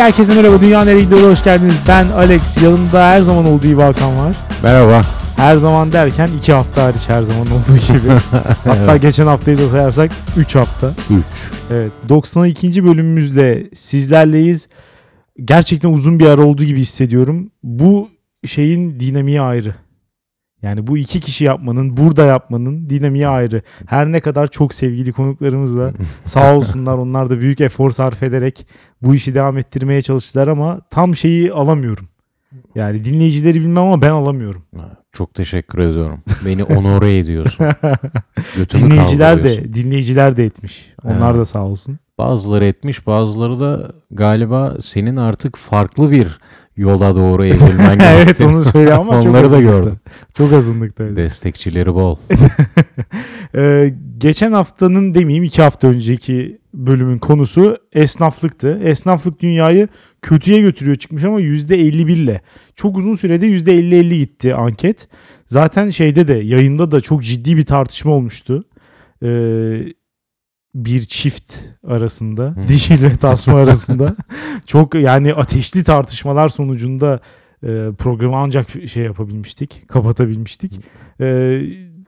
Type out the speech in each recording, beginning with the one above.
herkese merhaba. Dünya nereye gidiyor? Hoş geldiniz. Ben Alex. Yanımda her zaman olduğu gibi Hakan var. Merhaba. Her zaman derken 2 hafta hariç her zaman olduğu gibi. Hatta geçen haftayı da sayarsak 3 hafta. 3. Evet. 92. bölümümüzle sizlerleyiz. Gerçekten uzun bir ara olduğu gibi hissediyorum. Bu şeyin dinamiği ayrı. Yani bu iki kişi yapmanın, burada yapmanın dinamiği ayrı. Her ne kadar çok sevgili konuklarımızla sağ olsunlar onlar da büyük efor sarf ederek bu işi devam ettirmeye çalıştılar ama tam şeyi alamıyorum. Yani dinleyicileri bilmem ama ben alamıyorum. Çok teşekkür ediyorum. Beni onore ediyorsun. Dinleyiciler de dinleyiciler de etmiş. Onlar da sağ olsun. Bazıları etmiş bazıları da galiba senin artık farklı bir yola doğru evrilmen evet gerektiğini- onu söyle ama çok Onları da azınlıkta. gördüm. Çok azınlıktaydı. Destekçileri bol. Ee, geçen haftanın demeyeyim iki hafta önceki bölümün konusu esnaflıktı. Esnaflık dünyayı kötüye götürüyor çıkmış ama %51 ile. Çok uzun sürede %50-50 gitti anket. Zaten şeyde de yayında da çok ciddi bir tartışma olmuştu. Ee, bir çift arasında, Hı. dişil ve tasma arasında çok yani ateşli tartışmalar sonucunda e, programı ancak şey yapabilmiştik, kapatabilmiştik. E,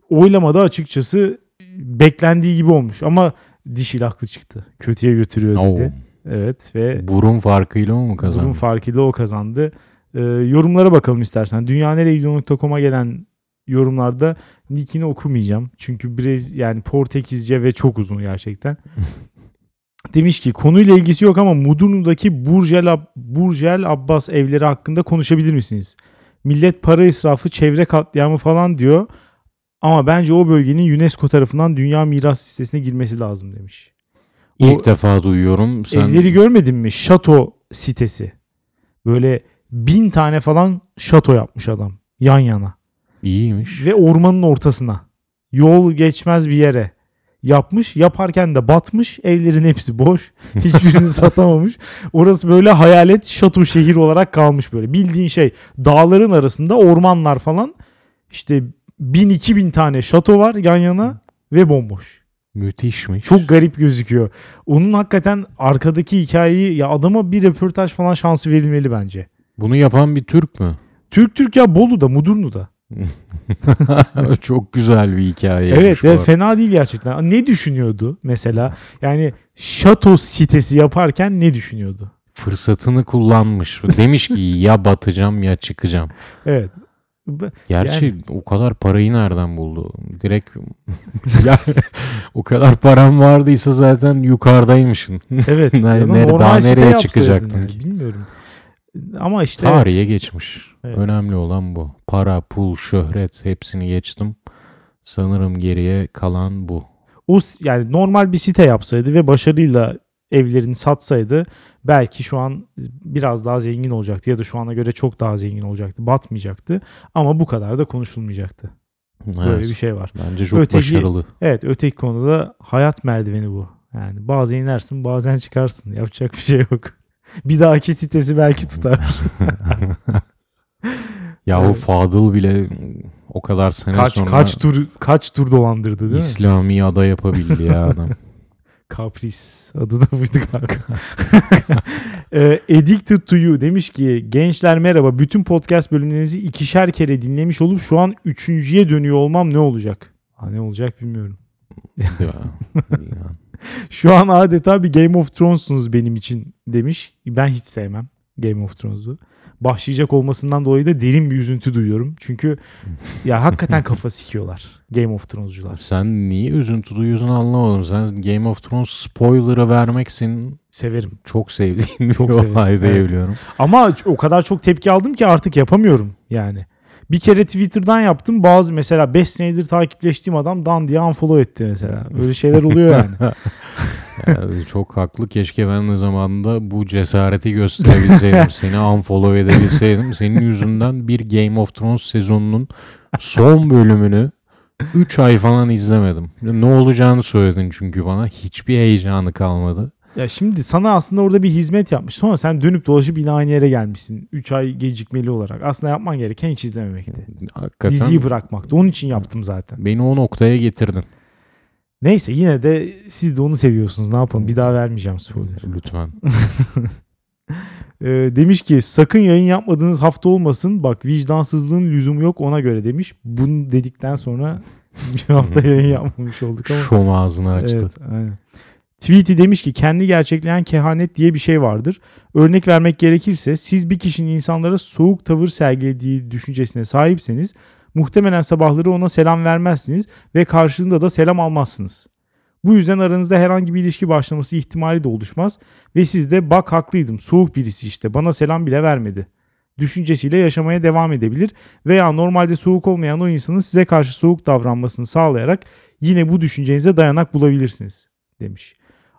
oylamada açıkçası beklendiği gibi olmuş ama dişil haklı çıktı. Kötüye götürüyor Oo. dedi. Evet ve Burun farkıyla o mu kazandı? bunun farkıyla o kazandı. E, yorumlara bakalım istersen. Dünyaneregidiyor.com'a gelen yorumlarda nickini okumayacağım. Çünkü biraz yani Portekizce ve çok uzun gerçekten. Demiş ki konuyla ilgisi yok ama Mudurnu'daki Burjel, Ab- Burjel Abbas evleri hakkında konuşabilir misiniz? Millet para israfı, çevre katliamı falan diyor. Ama bence o bölgenin UNESCO tarafından Dünya Miras Listesi'ne girmesi lazım demiş. İlk O- defa duyuyorum. Sen Evleri görmedin mi? Şato sitesi. Böyle bin tane falan şato yapmış adam yan yana. İyiymiş. Ve ormanın ortasına. Yol geçmez bir yere yapmış. Yaparken de batmış. Evlerin hepsi boş. Hiçbirini satamamış. Orası böyle hayalet şato şehir olarak kalmış böyle. Bildiğin şey dağların arasında ormanlar falan. İşte bin iki bin tane şato var yan yana ve bomboş. Müthişmiş. Çok garip gözüküyor. Onun hakikaten arkadaki hikayeyi ya adama bir röportaj falan şansı verilmeli bence. Bunu yapan bir Türk mü? Türk Türk ya Bolu'da, Mudurnu'da. Çok güzel bir hikaye. Evet, evet fena değil gerçekten. Ne düşünüyordu mesela? Yani şato sitesi yaparken ne düşünüyordu? Fırsatını kullanmış. Demiş ki ya batacağım ya çıkacağım. Evet. Gerçi Yani- o kadar parayı nereden buldu? Direkt ya o kadar param vardıysa zaten yukarıdaymışsın. Evet. Yani ya da nere- normal daha nereye çıkacaktın yani? Bilmiyorum. Ama işte evet. Tarihe geçmiş. Evet. Önemli olan bu. Para, pul, şöhret hepsini geçtim. Sanırım geriye kalan bu. o yani normal bir site yapsaydı ve başarıyla evlerini satsaydı belki şu an biraz daha zengin olacaktı ya da şu ana göre çok daha zengin olacaktı. Batmayacaktı ama bu kadar da konuşulmayacaktı. Böyle Evet. bir şey var. Bence çok Öteki- başarılı. Evet öteki konuda hayat merdiveni bu. Yani bazen inersin bazen çıkarsın. Yapacak bir şey yok. Bir dahaki sitesi belki tutar. Yahu Evet. Fadıl bile o kadar sene kaç sonra kaç tur kaç tur dolandırdı değil mi? İslami ada yapabildi ya adam. Kapris adı da buydu galiba. Ee, Addicted to You demiş ki gençler merhaba bütün podcast bölümlerinizi ikişer kere dinlemiş olup şu an üçüncüye dönüyor olmam ne olacak? Ha, ne olacak bilmiyorum. Ya. Şu an adeta bir Game of Thrones'sunuz benim için demiş. Ben hiç sevmem Game of Thrones'u. Başlayacak olmasından dolayı da derin bir üzüntü duyuyorum. Çünkü ya hakikaten kafa sikiyorlar Game of Thrones'cular. Sen niye üzüntü duyuyorsun anlamadım. Sen Game of Thrones spoiler'ı vermek senin Severim. çok sevdiğin bir Çok severim, olay diye evet. Ama o kadar çok tepki aldım ki artık yapamıyorum yani. Bir kere Twitter'dan yaptım. Bazı mesela 5 senedir takipleştiğim adam dan diye unfollow etti mesela. Öyle şeyler oluyor yani. Yani çok haklı. Keşke ben de zamanında bu cesareti gösterebilseydim. Seni unfollow edebilseydim. Senin yüzünden bir Game of Thrones sezonunun son bölümünü 3 ay falan izlemedim. Ne olacağını söyledin çünkü bana. Hiçbir heyecanı kalmadı. Ya şimdi sana aslında orada bir hizmet yapmış. Sonra sen dönüp dolaşıp yine aynı yere gelmişsin. 3 ay gecikmeli olarak. Aslında yapman gereken hiç izlememekti. Hakikaten Diziyi bırakmaktı. Onun için yaptım zaten. beni o noktaya getirdin. Neyse yine de siz de onu seviyorsunuz. Ne yapalım? Bir daha vermeyeceğim spoiler. Lütfen. Ee, demiş ki sakın yayın yapmadığınız hafta olmasın. Bak vicdansızlığın lüzumu yok ona göre demiş. Bunu dedikten sonra bir hafta yayın yapmamış olduk ama. Şom ağzını açtı. Evet, aynen. Tweety demiş ki kendi gerçekleyen kehanet diye bir şey vardır. Örnek vermek gerekirse siz bir kişinin insanlara soğuk tavır sergilediği düşüncesine sahipseniz muhtemelen sabahları ona selam vermezsiniz ve karşılığında da selam almazsınız. Bu yüzden aranızda herhangi bir ilişki başlaması ihtimali de oluşmaz ve siz de bak haklıydım soğuk birisi işte bana selam bile vermedi düşüncesiyle yaşamaya devam edebilir veya normalde soğuk olmayan o insanın size karşı soğuk davranmasını sağlayarak yine bu düşüncenize dayanak bulabilirsiniz demiş.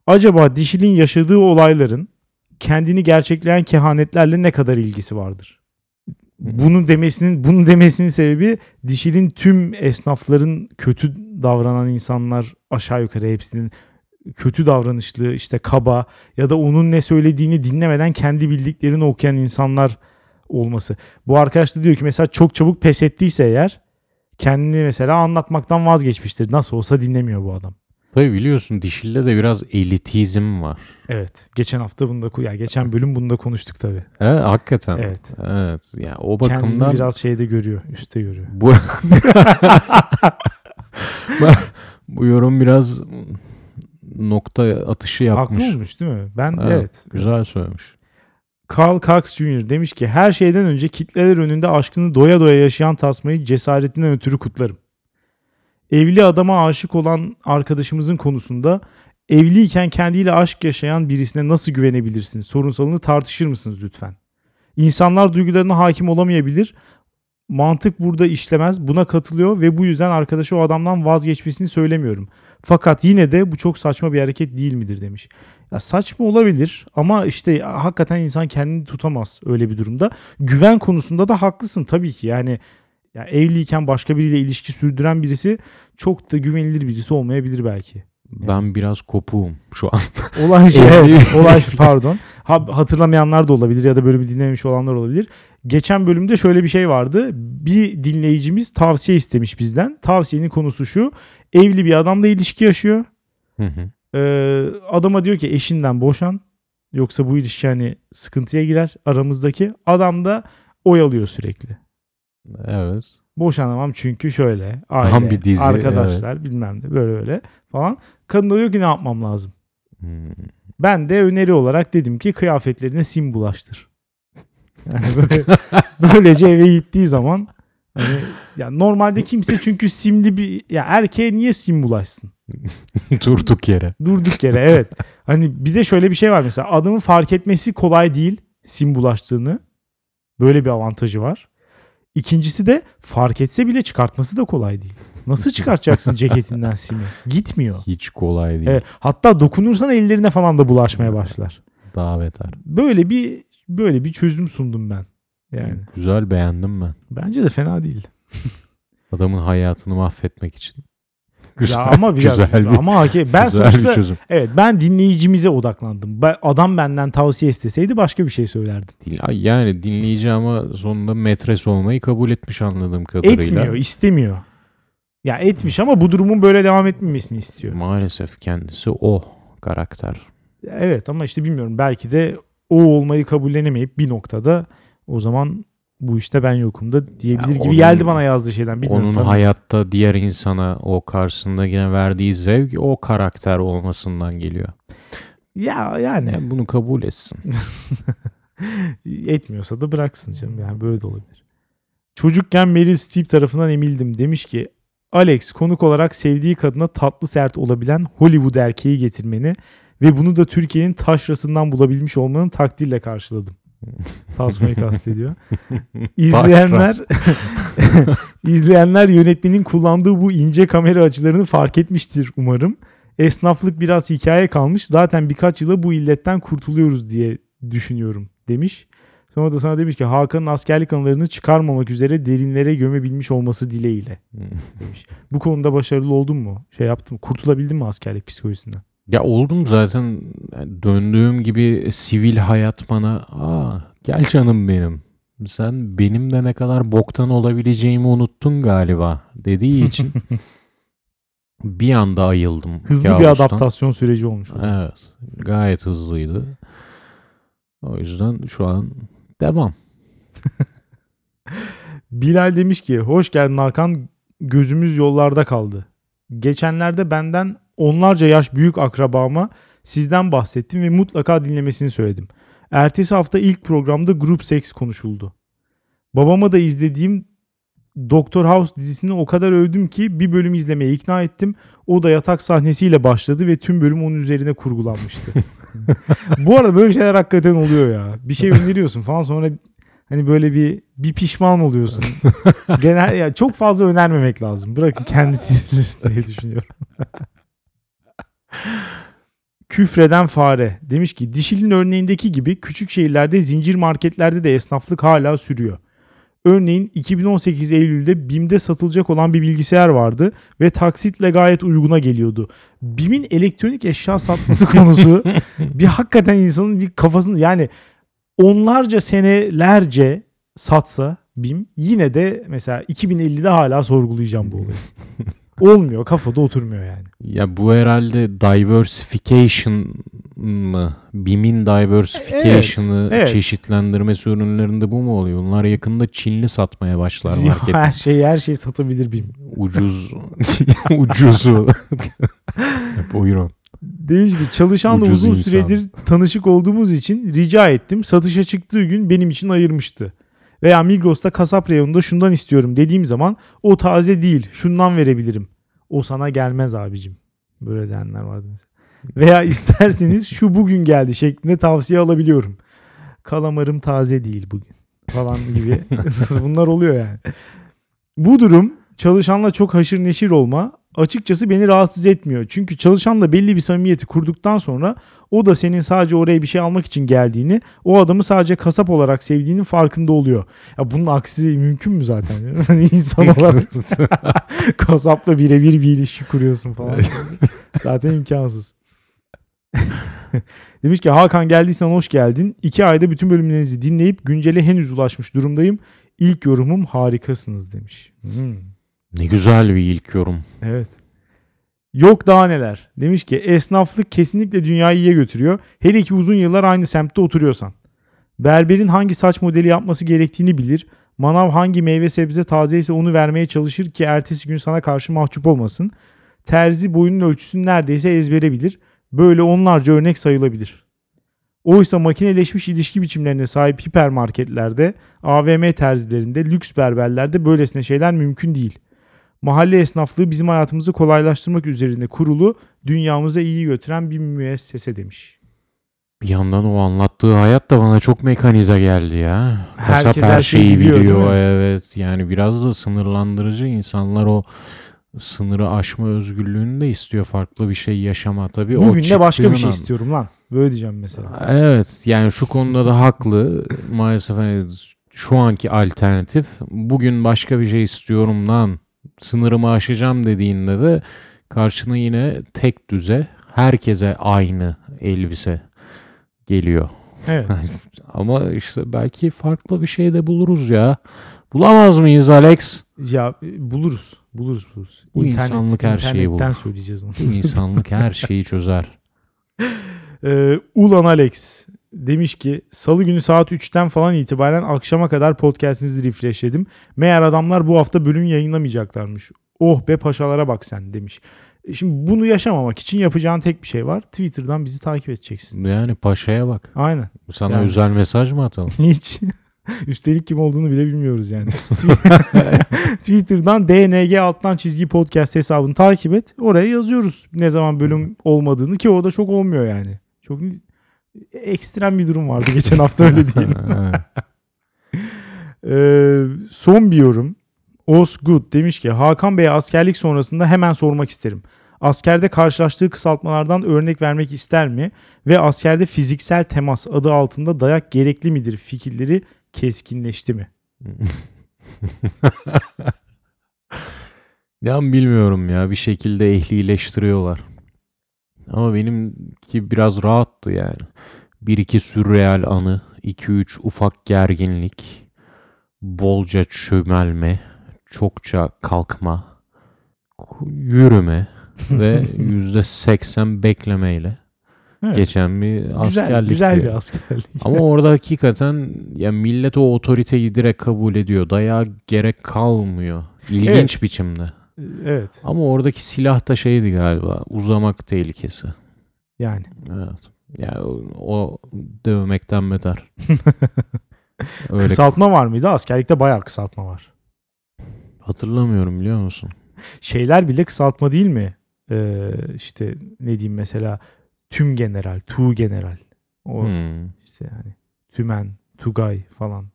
Acaba dişilin yaşadığı olayların kendini gerçekleyen kehanetlerle ne kadar ilgisi vardır? Bunu demesinin bunun demesinin sebebi dişilin tüm esnafların kötü davranan insanlar aşağı yukarı hepsinin kötü davranışlı işte kaba ya da onun ne söylediğini dinlemeden kendi bildiklerini okuyan insanlar olması. Bu arkadaş da diyor ki mesela çok çabuk pes ettiyse eğer kendini mesela anlatmaktan vazgeçmiştir. Nasıl olsa dinlemiyor bu adam. Tabii biliyorsun dişilde de biraz elitizm var. Evet. Geçen hafta bunda ya yani geçen bölüm bunda konuştuk tabii. He, hakikaten. Evet. Evet. Yani o Kendini bakımdan biraz şeyde görüyor, üstte görüyor. bu bu yorum biraz nokta atışı yapmış. Haklı olmuş değil mi? Ben evet. Evet, Güzel söylemiş. Carl Cox Jr. demiş ki her şeyden önce kitleler önünde aşkını doya doya yaşayan Tasma'yı cesaretinden ötürü kutlarım. Evli adama aşık olan arkadaşımızın konusunda evliyken kendiyle aşk yaşayan birisine nasıl güvenebilirsiniz? Sorunsalını tartışır mısınız lütfen? İnsanlar duygularına hakim olamayabilir. Mantık burada işlemez. Buna katılıyor ve bu yüzden arkadaşı o adamdan vazgeçmesini söylemiyorum. Fakat yine de bu çok saçma bir hareket değil midir demiş. Ya saçma olabilir ama işte hakikaten insan kendini tutamaz öyle bir durumda. Güven konusunda da haklısın tabii ki. Yani ya evliyken başka biriyle ilişki sürdüren birisi çok da güvenilir birisi olmayabilir belki. Ben biraz kopuğum şu an. Olay şey, evet, olay şu, pardon. Ha, hatırlamayanlar da olabilir ya da bölümü dinlememiş olanlar olabilir. Geçen bölümde şöyle bir şey vardı. Bir dinleyicimiz tavsiye istemiş bizden. Tavsiyenin konusu şu. Evli bir adamla ilişki yaşıyor. Hı hı. Ee, adama diyor ki eşinden boşan. Yoksa bu ilişki hani sıkıntıya girer aramızdaki. Adam da oyalıyor sürekli. Evet. Boşanamam çünkü şöyle aile, Tam bir dizi, arkadaşlar bilmem ne böyle öyle falan. Kadın da diyor ki ne yapmam lazım. Hmm. Ben de öneri olarak dedim ki kıyafetlerine sim bulaştır. Yani böyle, böylece eve gittiği zaman hani ya normalde kimse çünkü simli bir ya erkeğe niye sim bulaşsın? Durduk yere. Durduk yere evet. Hani bir de şöyle bir şey var mesela adamın fark etmesi kolay değil sim bulaştığını. Böyle bir avantajı var. İkincisi de fark etse bile çıkartması da kolay değil. Nasıl çıkartacaksın ceketinden simi? Gitmiyor. Hiç kolay değil. Evet, hatta dokunursan ellerine falan da bulaşmaya başlar. Daha beter. Böyle bir böyle bir çözüm sundum ben. Yani Güzel beğendim ben. bence de fena değil. Adamın hayatını mahvetmek için. Güzel, ya ama biraz güzel bir, ama hake- ben güzel bir sonuçta çözüm. evet ben dinleyicimize odaklandım. Ben, adam benden tavsiye isteseydi başka bir şey söylerdim. Yani dinleyici ama sonunda metres olmayı kabul etmiş anladığım kadarıyla. Etmiyor, istemiyor. Ya etmiş ama bu durumun böyle devam etmemesini istiyor. Maalesef kendisi o karakter. Evet ama işte bilmiyorum belki de o olmayı kabullenemeyip bir noktada o zaman bu işte ben yokum da diyebilir Ya gibi onun- geldi bana yazdığı şeyden. Bilmiyorum, Onun tabii. hayatta diğer insana o karşısındakine verdiği zevk o karakter olmasından geliyor. Ya yani Yani bunu kabul etsin. etmiyorsa da bıraksın canım yani böyle de olabilir. Çocukken Meryl Streep tarafından emildim. Demiş ki Alex konuk olarak sevdiği kadına tatlı sert olabilen Hollywood erkeği getirmeni ve bunu da Türkiye'nin taşrasından bulabilmiş olmanın takdirle karşıladım. Tasmayı kastediyor. İzleyenler izleyenler yönetmenin kullandığı bu ince kamera açılarını fark etmiştir umarım. Esnaflık biraz hikaye kalmış. Zaten birkaç yıla bu illetten kurtuluyoruz diye düşünüyorum demiş. Sonra da sana demiş ki Hakan'ın askerlik anılarını çıkarmamak üzere derinlere gömebilmiş olması dileğiyle demiş. Bu konuda başarılı oldun mu? Şey yaptın mı? Kurtulabildin mi askerlik psikolojisinden? Ya oldum zaten döndüğüm gibi sivil hayat bana aa gel canım benim. Sen benim de ne kadar boktan olabileceğimi unuttun galiba dediği için bir anda ayıldım. Hızlı bir kabustan. adaptasyon süreci olmuş. Evet. Gayet hızlıydı. O yüzden şu an devam. Bilal demiş ki hoş geldin Hakan gözümüz yollarda kaldı. Geçenlerde benden onlarca yaş büyük akrabama sizden bahsettim ve mutlaka dinlemesini söyledim. Ertesi hafta ilk programda Group Sex konuşuldu. Babama da izlediğim Doctor House dizisini o kadar övdüm ki bir bölüm izlemeye ikna ettim. O da yatak sahnesiyle başladı ve tüm bölüm onun üzerine kurgulanmıştı. Bu arada böyle şeyler hakikaten oluyor ya. Bir şey öneriyorsun falan sonra hani böyle bir bir pişman oluyorsun. Genel ya çok fazla önermemek lazım. Bırakın kendisi izlesin diye düşünüyorum. Küfreden fare demiş ki dişilin örneğindeki gibi küçük şehirlerde zincir marketlerde de esnaflık hala sürüyor. Örneğin 2018 Eylül'de BİM'de satılacak olan bir bilgisayar vardı ve taksitle gayet uyguna geliyordu. BİM'in elektronik eşya satması konusu bir hakikaten insanın bir kafasını yani onlarca senelerce satsa BİM yine de mesela 2050'de hala sorgulayacağım bu olayı. Olmuyor kafada oturmuyor yani. Ya bu herhalde diversification mı? BİM'in diversification'ı Evet, evet. çeşitlendirmesi ürünlerinde bu mu oluyor? Onlar yakında Çinli satmaya başlar markete. her şey her şey satabilir BİM. Ucuz ucuzu. Buyurun. Demiş ki çalışanla Ucuz uzun insan. süredir tanışık olduğumuz için rica ettim. Satışa çıktığı gün benim için ayırmıştı. Veya Migros'ta kasap reyonunda şundan istiyorum dediğim zaman o taze değil şundan verebilirim. O sana gelmez abicim. Böyle diyenler vardı mesela. Veya isterseniz şu bugün geldi şeklinde tavsiye alabiliyorum. Kalamarım taze değil bugün falan gibi. Bunlar oluyor yani. Bu durum çalışanla çok haşır neşir olma açıkçası beni rahatsız etmiyor. Çünkü çalışanla belli bir samimiyeti kurduktan sonra o da senin sadece oraya bir şey almak için geldiğini, o adamı sadece kasap olarak sevdiğinin farkında oluyor. Ya bunun aksi mümkün mü zaten? Hani İnsan olarak kasapla birebir bir ilişki kuruyorsun falan. zaten imkansız. Demiş ki Hakan geldiysen hoş geldin. İki ayda bütün bölümlerinizi dinleyip güncele henüz ulaşmış durumdayım. İlk yorumum harikasınız demiş. Hmm. Ne güzel bir ilk yorum. Evet. Yok daha neler. Demiş ki esnaflık kesinlikle dünyayı iyiye götürüyor. Hele ki uzun yıllar aynı semtte oturuyorsan. Berberin hangi saç modeli yapması gerektiğini bilir. Manav hangi meyve sebze tazeyse onu vermeye çalışır ki ertesi gün sana karşı mahcup olmasın. Terzi boyunun ölçüsünü neredeyse ezbere bilir. Böyle onlarca örnek sayılabilir. Oysa makineleşmiş ilişki biçimlerine sahip hipermarketlerde, AVM terzilerinde, lüks berberlerde böylesine şeyler mümkün değil. Mahalle esnaflığı bizim hayatımızı kolaylaştırmak üzerine kurulu, dünyamıza iyi götüren bir müessese demiş. Bir yandan o anlattığı hayat da bana çok mekanize geldi ya. Kasap Herkes her şeyi şeyi biliyor, biliyor, evet. Yani biraz da sınırlandırıcı insanlar o sınırı aşma özgürlüğünü de istiyor farklı bir şey yaşama tabii. Bugün de başka bir şey an- istiyorum lan. Böyle diyeceğim mesela. Evet yani şu konuda da haklı. Maalesef hani şu anki alternatif bugün başka bir şey istiyorum lan sınırımı aşacağım dediğinde de karşına yine tek düze herkese aynı elbise geliyor. Evet. Ama işte belki farklı bir şey de buluruz ya. Bulamaz mıyız Alex? Ya e, buluruz. Buluruz buluruz. Bu insanlık her şeyi bulur. söyleyeceğiz onu. Bu insanlık her şeyi çözer. Ee, Ulan Alex demiş ki salı günü saat 3'ten falan itibaren akşama kadar podcastinizi refreshledim. Meğer adamlar bu hafta bölüm yayınlamayacaklarmış. Oh be paşalara bak sen demiş. E Şimdi bunu yaşamamak için yapacağın tek bir şey var. Twitter'dan bizi takip edeceksin. Yani paşaya bak. Aynen. Sana Yani. özel mesaj mı atalım? Hiç. Üstelik kim olduğunu bile bilmiyoruz yani. Twitter'dan DNG alttan çizgi podcast hesabını takip et. Oraya yazıyoruz ne zaman bölüm olmadığını ki o da çok olmuyor yani. Çok ekstrem bir durum vardı geçen hafta öyle diyelim. Ee, son bir yorum. Osgood demiş ki Hakan Bey'e askerlik sonrasında hemen sormak isterim. Askerde karşılaştığı kısaltmalardan örnek vermek ister mi? Ve askerde fiziksel temas adı altında dayak gerekli midir fikirleri keskinleşti mi? Ya bilmiyorum ya bir şekilde ehlileştiriyorlar. Ama benimki biraz rahattı yani. Bir iki sürreal anı, iki üç ufak gerginlik, bolca çömelme, çokça kalkma, yürüme ve yüzde seksen beklemeyle Evet. geçen bir Güzel, askerlik. güzel bir yani. askerlik. Ama orada hakikaten ya millet o otoriteyi direkt kabul ediyor. Dayağa gerek kalmıyor. İlginç Evet. biçimde. Evet. Ama oradaki silah da şeydi galiba. Uzamak tehlikesi. Yani. Evet. Ya o, o dövmekten beter. Öyle Kısaltma var mıydı? Askerlikte bayağı kısaltma var. hatırlamıyorum biliyor musun? Şeyler bile kısaltma değil mi? Ee, işte ne diyeyim mesela tüm general, tu general. O Hmm. işte yani tümen, tugay falan.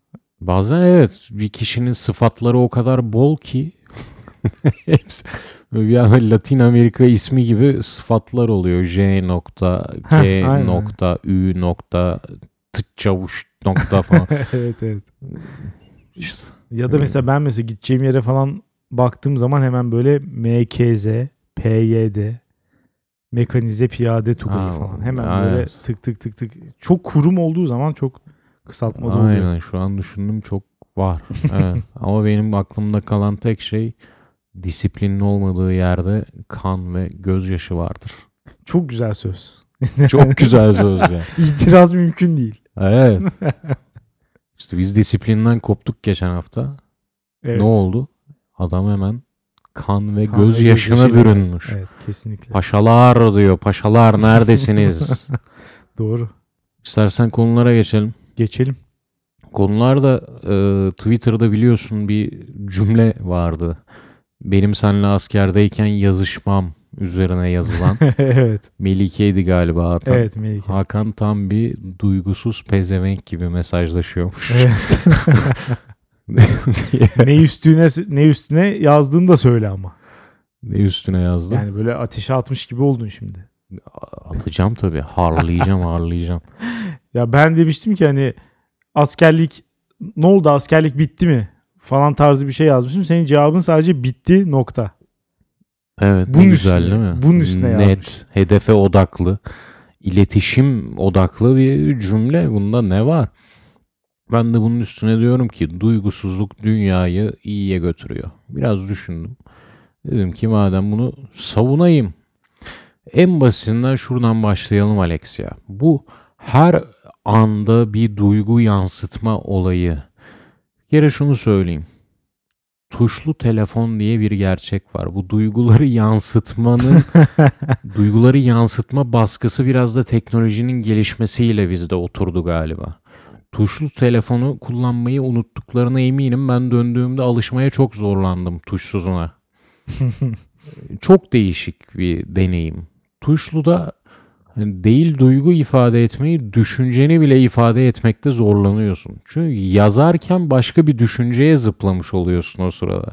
Bazen evet bir kişinin sıfatları o kadar bol ki hepsi bir anda Latin Amerika ismi gibi sıfatlar oluyor. J nokta, K Heh, aynen. nokta, Ü nokta, T çavuş nokta falan. evet evet. İşte, Ya da mesela ben mesela gideceğim yere falan baktığım zaman hemen böyle MKZ, PYD, mekanize piyade tugayı Ha, falan. Hemen evet. böyle tık tık tık tık. Çok kurum olduğu zaman çok kısaltma da oluyor. aynen şu an düşündüm çok var. Evet. Ama benim aklımda kalan tek şey disiplinin olmadığı yerde kan ve gözyaşı vardır. Çok güzel söz. Çok güzel söz ya. İtiraz mümkün değil. Evet. İşte biz disiplinden koptuk geçen hafta. Evet. Ne oldu? Adam hemen kan ve Kan ve gözyaşına gözyaşıyla- bürünmüş. Evet kesinlikle. Paşalar diyor. Paşalar neredesiniz? Doğru. İstersen konulara geçelim. Geçelim. Konularda e, Twitter'da biliyorsun bir cümle vardı. Benim seninle askerdeyken yazışmam üzerine yazılan. evet. Melike'ydi galiba atan. Evet Melike. Hakan tam bir duygusuz pezevenk gibi mesajlaşıyormuş. Evet. ne üstüne ne üstüne yazdığını da söyle ama. ne üstüne yazdı? Yani böyle ateşe atmış gibi oldun şimdi. Atacağım tabii. Harlayacağım harlayacağım. Ya ben demiştim ki hani askerlik ne oldu askerlik bitti mi falan tarzı bir şey yazmışım. Senin cevabın sadece bitti nokta. Evet Bunun güzel üstüne, değil mi? bunun üstüne Net, yazmış. hedefe odaklı, iletişim odaklı bir cümle. Bunda ne var? Ben de bunun üstüne diyorum ki duygusuzluk dünyayı iyiye götürüyor. Biraz düşündüm. Dedim ki madem bunu savunayım. En basitinden şuradan başlayalım Alex ya. Bu her anda bir duygu yansıtma olayı. Kere şunu söyleyeyim. Tuşlu telefon diye bir gerçek var. Bu duyguları yansıtmanın duyguları yansıtma baskısı biraz da teknolojinin gelişmesiyle bizde oturdu galiba. Tuşlu telefonu kullanmayı unuttuklarına eminim. Ben döndüğümde alışmaya çok zorlandım tuşsuzuna. çok değişik bir deneyim. Tuşluda hani değil duygu ifade etmeyi, düşünceni bile ifade etmekte zorlanıyorsun. Çünkü yazarken başka bir düşünceye zıplamış oluyorsun o sırada.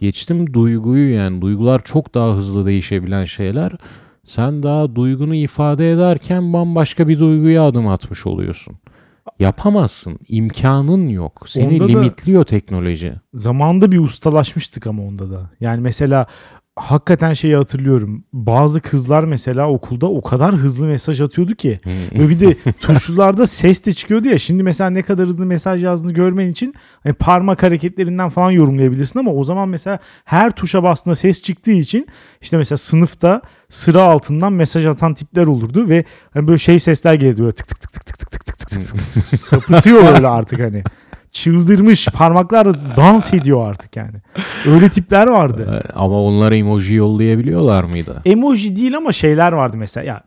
Geçtim duyguyu yani duygular çok daha hızlı değişebilen şeyler. Sen daha duygunu ifade ederken bambaşka bir duyguya adım atmış oluyorsun. Yapamazsın. imkanın yok. Seni Onda da- limitliyor teknoloji. Zamanında bir ustalaşmıştık ama onda da. Yani mesela hakikaten şeyi hatırlıyorum. Bazı kızlar mesela okulda o kadar hızlı mesaj atıyordu ki. Ve bir de tuşlularda ses de çıkıyordu ya. Şimdi mesela ne kadar hızlı mesaj yazdığını görmen için hani parmak hareketlerinden falan yorumlayabilirsin ama o zaman mesela her tuşa bastığında ses çıktığı için işte mesela sınıfta sıra altından mesaj atan tipler olurdu ve hani böyle şey sesler gelirdi böyle tık tık tık tık tık tık tık tık tık tık sapıtıyor öyle artık hani. Çıldırmış parmaklar dans ediyor artık yani. Öyle tipler vardı. Ama onlara emoji yollayabiliyorlar mıydı? Emoji değil ama şeyler vardı mesela ya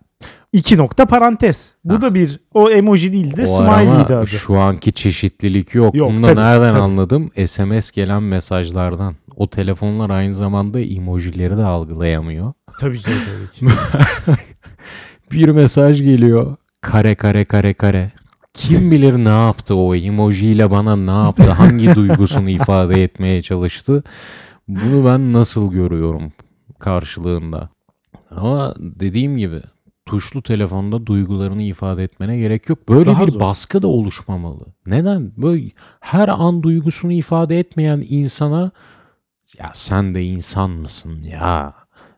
iki nokta parantez. Bu Ha. da bir o emoji değil de smiley'di adı. şu anki çeşitlilik yok. Yok, Bunu da tabii, nereden tabii. anladım? SMS gelen mesajlardan. O telefonlar aynı zamanda emojileri de algılayamıyor. Tabii ki tabii ki. Bir mesaj geliyor. Kare kare kare kare. Kim bilir ne yaptı o emojiyle bana ne yaptı? Hangi duygusunu ifade etmeye çalıştı? Bunu ben nasıl görüyorum karşılığında? Ama dediğim gibi tuşlu telefonda duygularını ifade etmene gerek yok. Böyle Daha bir zor. baskı da oluşmamalı. Neden? Böyle her an duygusunu ifade etmeyen insana ya sen de insan mısın ya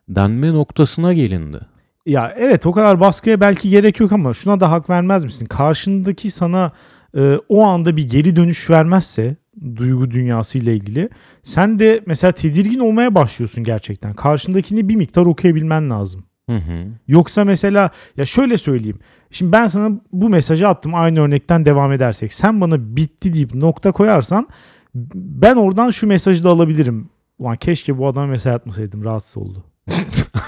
denme noktasına gelindi. Ya evet o kadar baskıya belki gerek yok ama şuna da hak vermez misin? Karşındaki sana e, o anda bir geri dönüş vermezse duygu dünyası ile ilgili sen de mesela tedirgin olmaya başlıyorsun gerçekten. Karşındakini bir miktar okuyabilmen lazım. Hı hı. Yoksa mesela ya şöyle söyleyeyim. Şimdi ben sana bu mesajı attım aynı örnekten devam edersek. Sen bana bitti deyip nokta koyarsan ben oradan şu mesajı da alabilirim. Ulan keşke bu adama mesaj atmasaydım rahatsız oldu.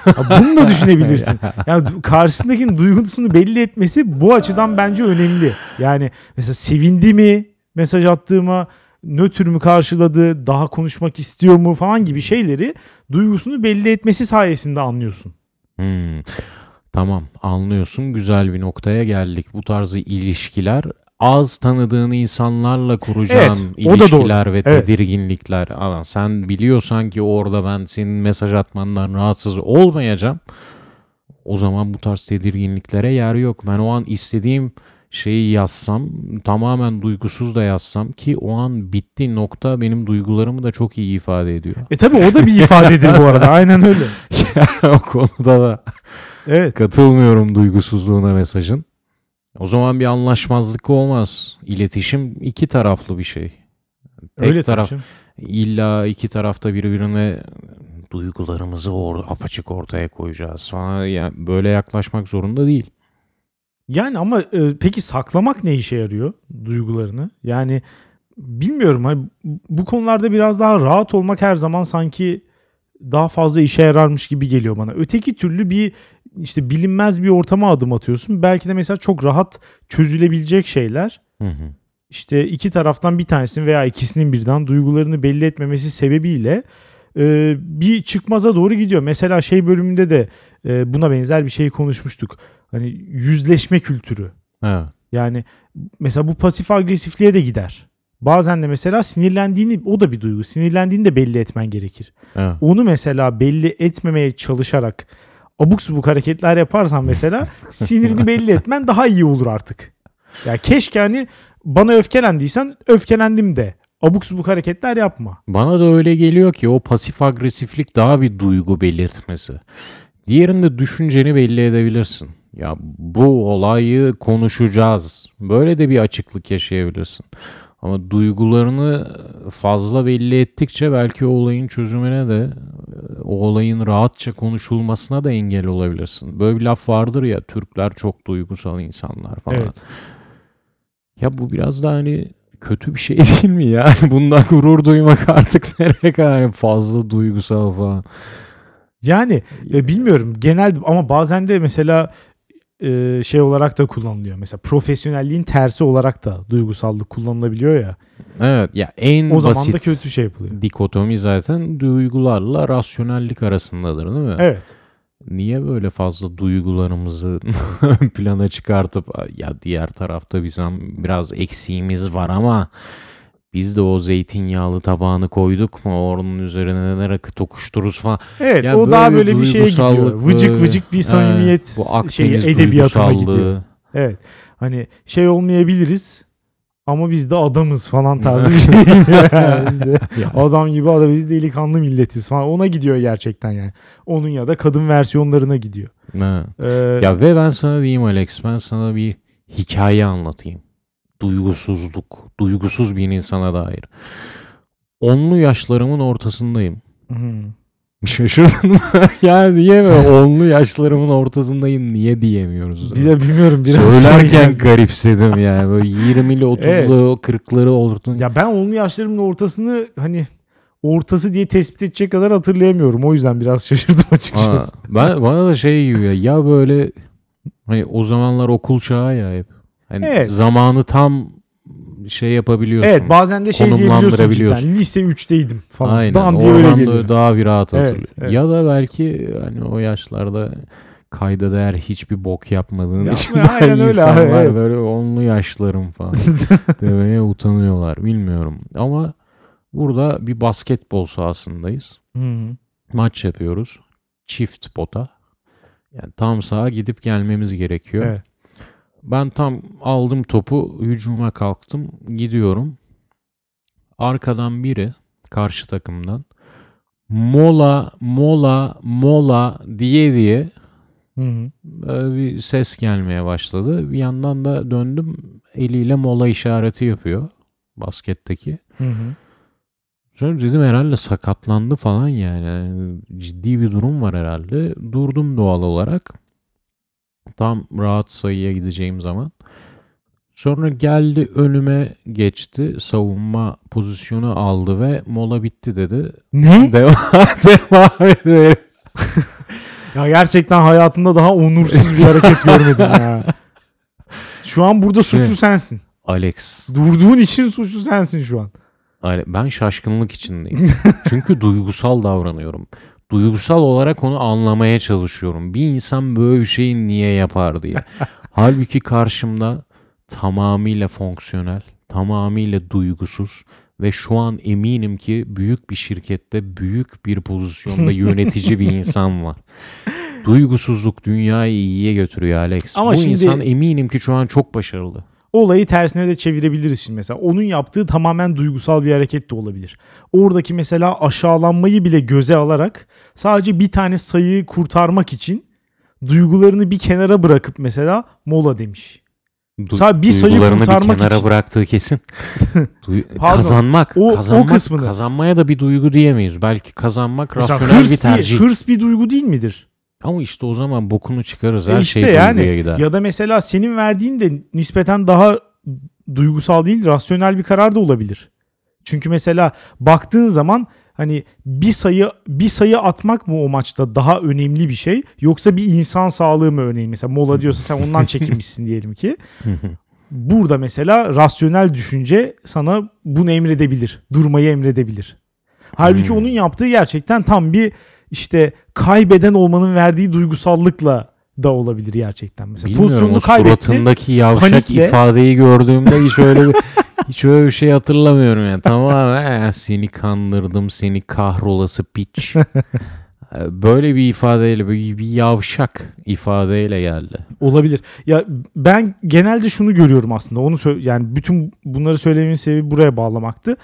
Ya bunu da düşünebilirsin. Yani karşısındakinin duygusunu belli etmesi bu açıdan bence önemli. Yani mesela sevindi mi mesaj attığıma nötr mü karşıladı, daha konuşmak istiyor mu falan gibi şeyleri duygusunu belli etmesi sayesinde anlıyorsun. Hmm. Tamam anlıyorsun güzel bir noktaya geldik. Bu tarzı ilişkiler az tanıdığın insanlarla kuracağın Evet, ilişkiler ve Evet. tedirginlikler. Ama sen biliyorsan ki orada ben senin mesaj atmandan rahatsız olmayacağım. O zaman bu tarz tedirginliklere yer yok. Ben o an istediğim şeyi yazsam tamamen duygusuz da yazsam ki o an bitti nokta benim duygularımı da çok iyi ifade ediyor. E tabi o da bir ifadedir bu arada. Aynen öyle. o konuda da Evet. Katılmıyorum duygusuzluğuna mesajın. O zaman bir anlaşmazlık olmaz. İletişim iki taraflı bir şey. Tek öyle taraf taraf. illa iki tarafta birbirine duygularımızı or apaçık ortaya koyacağız falan. Yani böyle yaklaşmak zorunda değil. Yani ama e, peki saklamak ne işe yarıyor duygularını? Yani bilmiyorum. Hani bu konularda biraz daha rahat olmak her zaman sanki daha fazla işe yararmış gibi geliyor bana. Öteki türlü bir işte bilinmez bir ortama adım atıyorsun. Belki de mesela çok rahat çözülebilecek şeyler. Hı hı. işte iki taraftan bir tanesinin veya ikisinin birden duygularını belli etmemesi sebebiyle e, bir çıkmaza doğru gidiyor. Mesela şey bölümünde de e, buna benzer bir şey konuşmuştuk. Hani yüzleşme kültürü. Evet. Yani mesela bu pasif agresifliğe de gider. Bazen de mesela sinirlendiğini o da bir duygu. Sinirlendiğini de belli etmen gerekir. Evet. Onu mesela belli etmemeye çalışarak abuk subuk hareketler yaparsan mesela sinirini belli etmen daha iyi olur artık. Ya keşke hani bana öfkelendiysen öfkelendim de. Abuk subuk hareketler yapma. Bana da öyle geliyor ki o pasif agresiflik daha bir duygu belirtmesi. Diğerinde düşünceni belli edebilirsin. Ya bu olayı konuşacağız. Böyle de bir açıklık yaşayabilirsin. Ama duygularını fazla belli ettikçe belki o olayın çözümüne de o olayın rahatça konuşulmasına da engel olabilirsin. Böyle bir laf vardır ya Türkler çok duygusal insanlar falan. Evet. Ya bu biraz da hani kötü bir şey değil mi yani? Bundan gurur duymak artık nereye kadar fazla duygusal falan. Yani e, bilmiyorum genel ama bazen de mesela e, şey olarak da kullanılıyor. Mesela profesyonelliğin tersi olarak da duygusallık kullanılabiliyor ya. Evet ya en O zaman basit da kötü şey yapılıyor. dikotomi zaten duygularla rasyonellik arasındadır değil mi? Evet. Niye böyle fazla duygularımızı ön plana çıkartıp ya diğer tarafta bizim biraz eksiğimiz var ama biz de o zeytinyağlı tabağını koyduk mu onun üzerine ne rakı tokuştururuz falan. Evet Ya o daha böyle böyle bir şeye gidiyor. Vıcık böyle- vıcık bir samimiyet bu şeyi edebiyatına gidiyor. Evet. Hani şey olmayabiliriz ama biz de adamız falan tarzı bir şey. Yani biz de adam gibi adam biz delikanlı milletiz falan. Ona gidiyor gerçekten yani. Onun ya da kadın versiyonlarına gidiyor. Ha. Ee, Ya ve ben sana diyeyim Alex ben sana bir hikaye anlatayım. Duygusuzluk, duygusuz bir insana dair. Onlu yaşlarımın ortasındayım. hmm. Şaşırdın mı? ya niye mi? Onlu yaşlarımın ortasındayım niye diyemiyoruz? Bir de bilmiyorum biraz Söylerken yani. garipsedim yani. Böyle 20'li 30'lı Evet. 40'ları olurdun. Ya ben onun yaşlarımın ortasını hani ortası diye tespit edecek kadar hatırlayamıyorum. O yüzden biraz şaşırdım açıkçası. ben, bana da şey gibi ya, ya böyle hani o zamanlar okul çağı ya hep. Hani Evet. zamanı tam şey yapabiliyorsun. Evet bazen de şey diyebiliyorsun cidden. Lise 3'teydim falan. Aynen. Dan diye öyle geliyor. daha bir rahat hatırlıyor. evet. Ya da belki hani o yaşlarda kayda değer hiçbir bok yapmadığın Yapma, için aynen öyle insanlar abi, evet. böyle onlu yaşlarım falan demeye utanıyorlar. Bilmiyorum. Ama burada bir basketbol sahasındayız. Hı hı. Maç yapıyoruz. Çift pota. Yani tam sağa gidip gelmemiz gerekiyor. Evet. Ben tam aldım topu, hücuma kalktım, gidiyorum. Arkadan biri karşı takımdan mola mola mola diye diye Hı hı. böyle bir ses gelmeye başladı. Bir yandan da döndüm eliyle mola işareti yapıyor basketteki. Hı hı. Sonra dedim herhalde sakatlandı falan yani. Yani Ciddi bir durum var herhalde. Durdum doğal olarak. Tam rahat sayıya gideceğim zaman. Sonra geldi önüme geçti. Savunma pozisyonu aldı ve mola bitti dedi. Ne? Devam, devam edelim. Ya gerçekten hayatımda daha onursuz bir hareket görmedim ya. Şu an burada suçlu Evet. sensin. Alex. Durduğun için suçlu sensin şu an. Ben şaşkınlık içindeyim. Çünkü duygusal davranıyorum. Duygusal olarak onu anlamaya çalışıyorum. Bir insan böyle bir şeyi niye yapar diye. Halbuki karşımda tamamıyla fonksiyonel, tamamıyla duygusuz ve şu an eminim ki büyük bir şirkette büyük bir pozisyonda yönetici bir insan var. Duygusuzluk dünyayı iyiye götürüyor Alex. Ama Bu şimdi- insan eminim ki şu an çok başarılı. Olayı tersine de çevirebiliriz şimdi mesela. Onun yaptığı tamamen duygusal bir hareket de olabilir. Oradaki mesela aşağılanmayı bile göze alarak sadece bir tane sayıyı kurtarmak için duygularını bir kenara bırakıp mesela mola demiş. Du- Sa- bir sayı duygularını kurtarmak bir kenara için. bıraktığı kesin. Duy- Pardon, kazanmak, o- o kazanmak, kısmını. kazanmaya da bir duygu diyemeyiz. Belki kazanmak Mesela rasyonel bir hırs bir, tercih. hırs bir duygu değil midir? Ama işte o zaman bokunu çıkarız. E Her işte şey yani. duyguya gider. Ya da mesela senin verdiğin de nispeten daha duygusal değil, rasyonel bir karar da olabilir. Çünkü mesela baktığın zaman hani bir sayı bir sayı atmak mı o maçta daha önemli bir şey yoksa bir insan sağlığı mı önemli? Mesela mola diyorsa sen ondan çekilmişsin diyelim ki. Burada mesela rasyonel düşünce sana bunu emredebilir. Durmayı emredebilir. Halbuki Hmm. onun yaptığı gerçekten tam bir işte kaybeden olmanın verdiği duygusallıkla da olabilir gerçekten. Mesela Bilmiyorum pozisyonunu kaybetti. suratındaki yavşak panikle- ifadeyi gördüğümde hiç öyle bir hiç öyle bir şey hatırlamıyorum yani. Tamamen "Eh, seni kandırdım seni kahrolası piç. Böyle bir ifadeyle bir, bir yavşak ifadeyle geldi. Olabilir. Ya ben genelde şunu görüyorum aslında. Onu yani bütün bunları söylememin sebebi buraya bağlamaktı.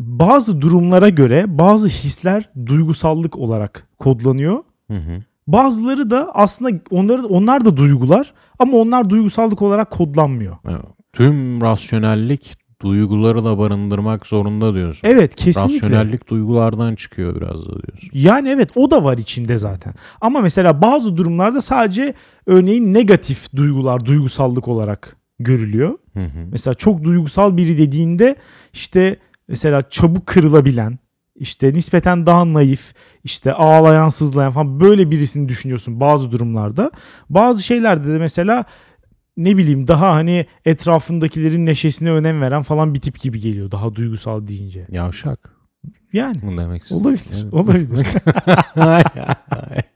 Bazı durumlara göre bazı hisler duygusallık olarak kodlanıyor. Hı hı. Bazıları da aslında onları onlar da duygular ama onlar duygusallık olarak kodlanmıyor. Evet. Tüm rasyonellik duyguları da barındırmak zorunda diyorsun. Evet kesinlikle. Rasyonellik duygulardan çıkıyor biraz da diyorsun. Yani evet o da var içinde zaten. Ama mesela bazı durumlarda sadece örneğin negatif duygular duygusallık olarak görülüyor. Hı hı. Mesela çok duygusal biri dediğinde işte mesela çabuk kırılabilen, işte nispeten daha naif, işte ağlayan, sızlayan falan böyle birisini düşünüyorsun bazı durumlarda. Bazı şeylerde de mesela ne bileyim daha hani etrafındakilerin neşesine önem veren falan bir tip gibi geliyor daha duygusal deyince. Yavşak Yani mı demek olabilir. Evet. Olabilir.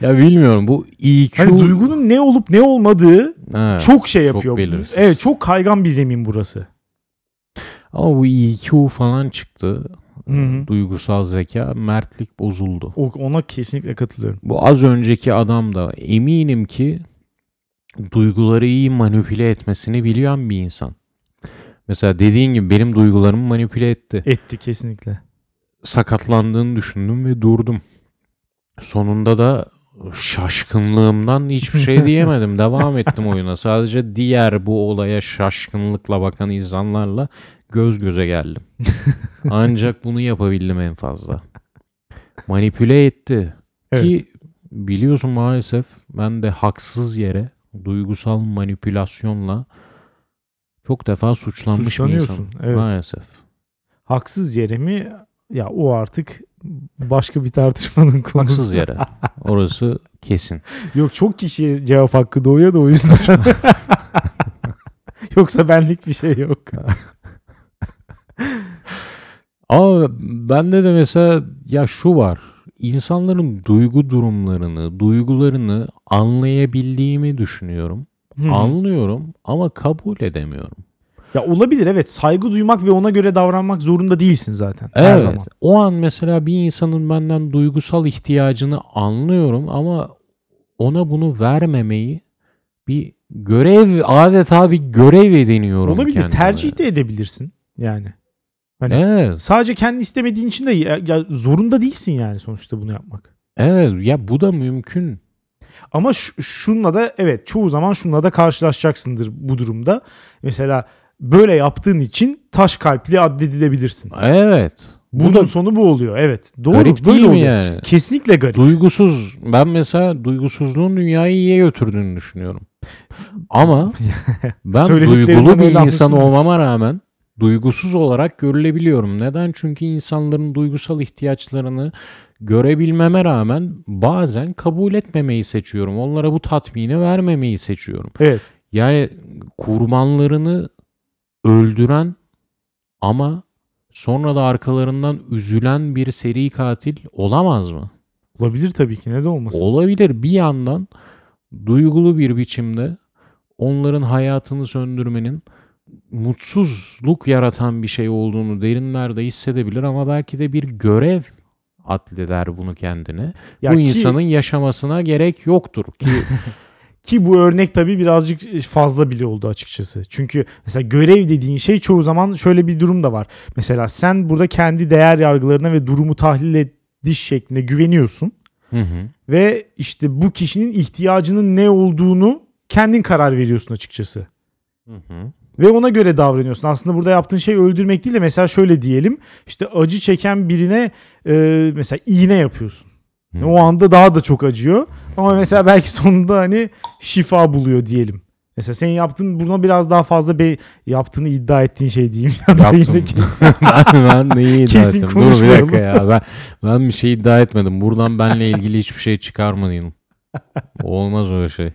ya bilmiyorum bu EQ Hani duygunun ne olup ne olmadığı Ha, çok şey çok yapıyor. belirsiz. evet çok kaygan bir zemin burası. Ama bu EQ falan çıktı. Hı hı. Duygusal zeka, mertlik bozuldu. O- Ona kesinlikle katılıyorum. Bu az önceki adam da eminim ki duyguları iyi manipüle etmesini biliyen bir insan. Mesela dediğin gibi benim duygularımı manipüle etti. Etti kesinlikle. Sakatlandığını düşündüm ve durdum. Sonunda da şaşkınlığımdan hiçbir şey diyemedim. Devam ettim oyuna. Sadece diğer bu olaya şaşkınlıkla bakan insanlarla göz göze geldim. Ancak bunu yapabildim en fazla. Manipüle etti. Evet. Ki biliyorsun maalesef ben de haksız yere duygusal manipülasyonla çok defa suçlanmış bir insanım. evet. Maalesef. Haksız yere mi? Ya o artık başka bir tartışmanın konusu. Haksız yere. Orası kesin. Yok çok kişiye cevap hakkı doğuyor da o yüzden. Yoksa benlik bir şey yok. Ama bende de mesela ya şu var. İnsanların duygu durumlarını, duygularını anlayabildiğimi düşünüyorum. Hı. Anlıyorum ama kabul edemiyorum. Ya olabilir evet saygı duymak ve ona göre davranmak zorunda değilsin zaten. Her Evet. zaman. O an mesela bir insanın benden duygusal ihtiyacını anlıyorum ama ona bunu vermemeyi bir görev adeta bir görev ediniyorum Olabilir. kendime. Tercih de edebilirsin. Yani. Hani Evet. sadece kendi istemediğin için de ya, ya zorunda değilsin yani sonuçta bunu yapmak. Evet ya bu da mümkün. Ama şunla da evet çoğu zaman şunla da karşılaşacaksındır bu durumda. Mesela böyle yaptığın için taş kalpli addedilebilirsin. Evet. Bu Bunun da sonu bu oluyor. Evet. Doğru. garip böyle değil mi oluyor. yani? Kesinlikle garip. Duygusuz. Ben mesela duygusuzluğun dünyayı iyiye götürdüğünü düşünüyorum. Ama ben duygulu bir insan olmama rağmen duygusuz olarak görülebiliyorum. Neden? Çünkü insanların duygusal ihtiyaçlarını görebilmeme rağmen bazen kabul etmemeyi seçiyorum. Onlara bu tatmini vermemeyi seçiyorum. Evet. Yani kurbanlarını öldüren ama sonra da arkalarından üzülen bir seri katil olamaz mı? Olabilir tabii ki. Neden olmasın? Olabilir. Bir yandan duygulu bir biçimde onların hayatını söndürmenin mutsuzluk yaratan bir şey olduğunu derinlerde hissedebilir ama belki de bir görev addeder bunu kendine. Ya Bu ki- insanın yaşamasına gerek yoktur ki Ki bu örnek tabii birazcık fazla bile oldu açıkçası. Çünkü mesela görev dediğin şey çoğu zaman şöyle bir durum da var. Mesela sen burada kendi değer yargılarına ve durumu tahlil ediş şekline güveniyorsun. Hı hı. Ve işte bu kişinin ihtiyacının ne olduğunu kendin karar veriyorsun açıkçası. Hı hı. Ve ona göre davranıyorsun. Aslında burada yaptığın şey öldürmek değil de mesela şöyle diyelim. işte acı çeken birine e, mesela iğne yapıyorsun. Hı. O anda daha da çok acıyor. Ama mesela belki sonunda hani şifa buluyor diyelim. Mesela senin yaptığın buna biraz daha fazla be yaptığını iddia ettiğin şey diyeyim. Yaptım. kesin- ben, ben neyi iddia Kesin ettim? Dur bir dakika ya. Ben, ben bir şey iddia etmedim. Buradan benle ilgili hiçbir şey çıkarmayın. Olmaz öyle şey.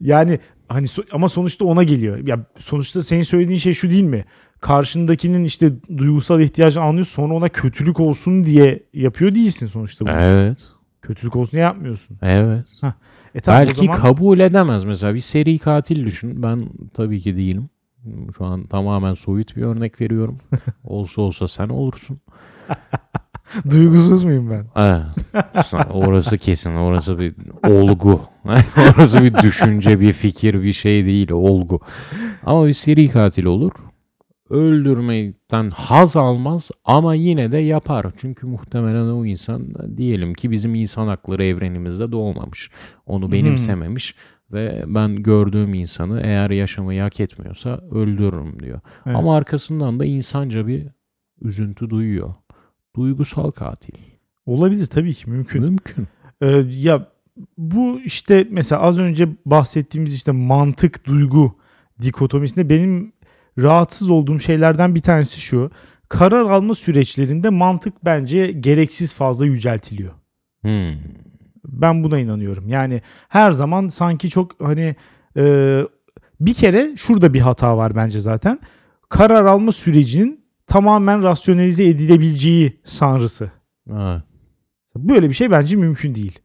Yani hani so- ama sonuçta ona geliyor. Ya sonuçta senin söylediğin şey şu değil mi? Karşındakinin işte duygusal ihtiyacını anlıyor sonra ona kötülük olsun diye yapıyor değilsin sonuçta bunu. Evet. Kötülük olsun diye yapmıyorsun. Evet. E tamam, o Belki zaman kabul edemez mesela bir seri katil düşün. Ben tabii ki değilim. Şu an tamamen soyut bir örnek veriyorum. olsa olsa sen olursun. duygusuz muyum ben? Evet. orası kesin. Orası bir olgu. orası bir düşünce, bir fikir, bir şey değil. Olgu. Ama bir seri katil olur. Öldürmekten haz almaz ama yine de yapar. Çünkü muhtemelen o insan diyelim ki bizim insan hakları evrenimizde doğmamış. Onu benimsememiş ve ben gördüğüm insanı eğer yaşamayı hak etmiyorsa öldürürüm diyor. Evet. Ama arkasından da insanca bir üzüntü duyuyor. Duygusal katil. Olabilir tabii ki mümkün. Mümkün. Ee, ya bu işte mesela az önce bahsettiğimiz işte mantık duygu dikotomisinde benim rahatsız olduğum şeylerden bir tanesi şu. Karar alma süreçlerinde mantık bence gereksiz fazla yüceltiliyor. Hmm. Ben buna inanıyorum. Yani her zaman sanki çok hani e, bir kere şurada bir hata var bence zaten. Karar alma sürecinin tamamen rasyonelize edilebileceği sanrısı. Evet. Böyle bir şey bence mümkün değil.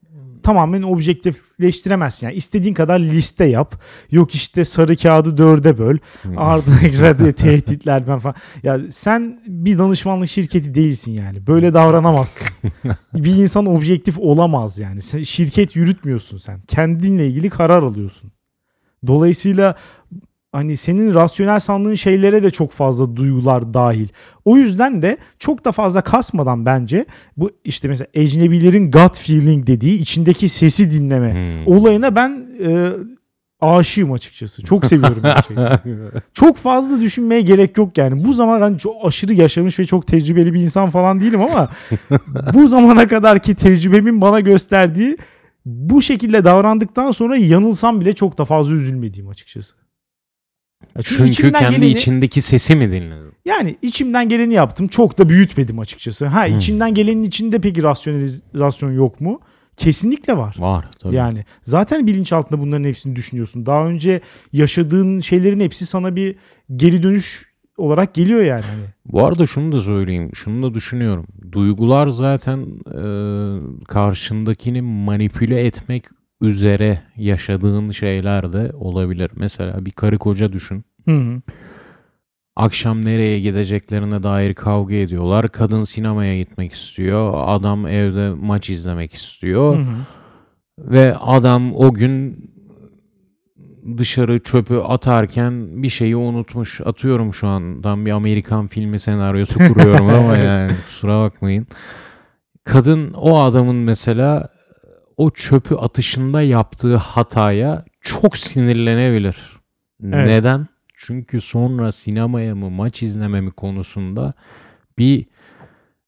Tamamen objektifleştiremezsin. Yani istediğin kadar liste yap. Yok işte sarı kağıdı dörde böl. Hmm. Ardına güzel de tehditler ben falan. Ya sen bir danışmanlık şirketi değilsin yani. Böyle davranamazsın. bir insan objektif olamaz yani. Sen şirket yürütmüyorsun sen. Kendinle ilgili karar alıyorsun. Dolayısıyla hani senin rasyonel sandığın şeylere de çok fazla duygular dahil. O yüzden de çok da fazla kasmadan bence bu işte mesela ecnebilerin gut feeling dediği içindeki sesi dinleme Hmm. olayına ben e, aşığım açıkçası. Çok seviyorum gerçekten. çok fazla düşünmeye gerek yok yani. Bu zaman ben çok aşırı yaşamış ve çok tecrübeli bir insan falan değilim ama bu zamana kadarki tecrübemin bana gösterdiği bu şekilde davrandıktan sonra yanılsam bile çok da fazla üzülmediğim açıkçası. Çünkü içimden kendi geleni- içindeki sesi mi dinledin? yani içimden geleni yaptım. Çok da büyütmedim açıkçası. Ha Hmm. içinden gelenin içinde peki rasyonalizasyon yok mu? Kesinlikle var. Var tabii. Yani zaten bilinçaltında bunların hepsini düşünüyorsun. Daha önce yaşadığın şeylerin hepsi sana bir geri dönüş olarak geliyor yani. Hani. Bu arada şunu da söyleyeyim. Şunu da düşünüyorum. Duygular zaten e, karşındakini manipüle etmek üzere yaşadığın şeyler de olabilir. Mesela bir karı koca düşün. Hı hı. Akşam nereye gideceklerine dair kavga ediyorlar. Kadın sinemaya gitmek istiyor. Adam evde maç izlemek istiyor. Hı hı. Ve adam o gün dışarı çöpü atarken bir şeyi unutmuş. Atıyorum şu andan bir Amerikan filmi senaryosu kuruyorum ama yani kusura bakmayın. Kadın o adamın mesela o çöpü atışında yaptığı hataya çok sinirlenebilir. Evet. Neden? Çünkü sonra sinemaya mı maç izleme mi konusunda bir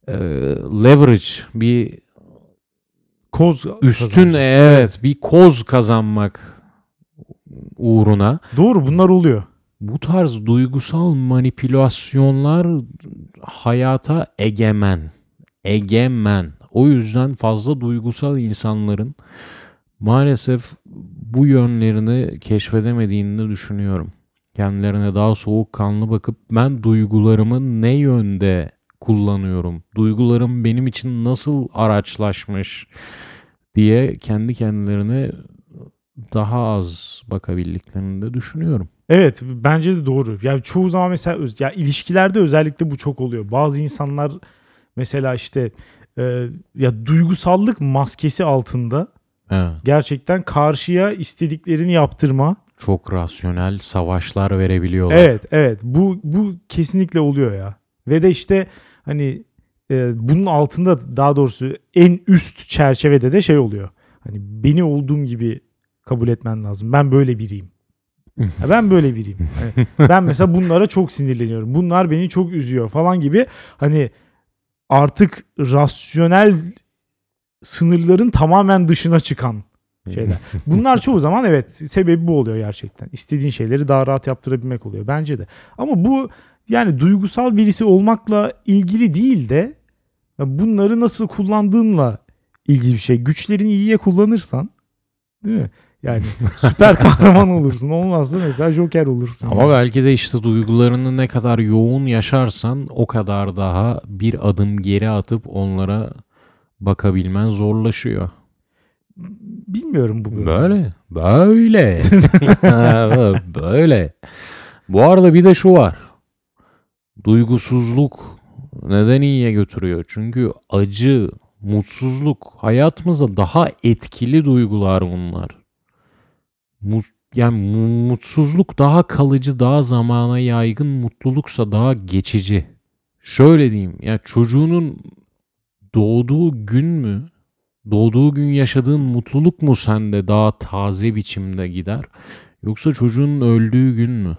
e, leverage, bir Koz üstün kazanacak. evet bir koz kazanmak uğruna Doğru bunlar oluyor. bu tarz duygusal manipülasyonlar hayata egemen. Egemen. O yüzden fazla duygusal insanların maalesef bu yönlerini keşfedemediğini düşünüyorum. Kendilerine daha soğukkanlı bakıp ben duygularımı ne yönde kullanıyorum? Duygularım benim için nasıl araçlaşmış diye kendi kendilerine daha az bakabildiklerini de düşünüyorum. Evet bence de doğru. Yani çoğu zaman mesela ya ilişkilerde özellikle bu çok oluyor. Bazı insanlar mesela işte e, ya duygusallık maskesi altında Evet. gerçekten karşıya istediklerini yaptırma. Çok rasyonel savaşlar verebiliyorlar. Evet evet bu bu kesinlikle oluyor ya. Ve de işte hani e, bunun altında daha doğrusu en üst çerçevede de şey oluyor. Hani beni olduğum gibi kabul etmen lazım. Ben böyle biriyim. Ya ben böyle biriyim. Hani ben mesela bunlara çok sinirleniyorum. Bunlar beni çok üzüyor falan gibi. Hani artık rasyonel sınırların tamamen dışına çıkan şeyler. Bunlar çoğu zaman evet sebebi bu oluyor gerçekten. İstediğin şeyleri daha rahat yaptırabilmek oluyor bence de. Ama bu yani duygusal birisi olmakla ilgili değil de bunları nasıl kullandığınla ilgili bir şey. Güçlerini iyiye kullanırsan değil mi? Yani süper kahraman olursun. Olmazsa mesela Joker olursun. Ama belki de işte duygularını ne kadar yoğun yaşarsan o kadar daha bir adım geri atıp onlara bakabilmen zorlaşıyor. Bilmiyorum bu böyle. Böyle. Böyle. böyle. Bu arada bir de şu var. Duygusuzluk neden iyiye götürüyor? Çünkü acı, mutsuzluk hayatımızda daha etkili duygular bunlar. Yani mu- mutsuzluk daha kalıcı, daha zamana yaygın, mutluluksa daha geçici. Şöyle diyeyim, ya çocuğunun doğduğu gün mü, doğduğu gün yaşadığın mutluluk mu sende daha taze biçimde gider? Yoksa çocuğun öldüğü gün mü?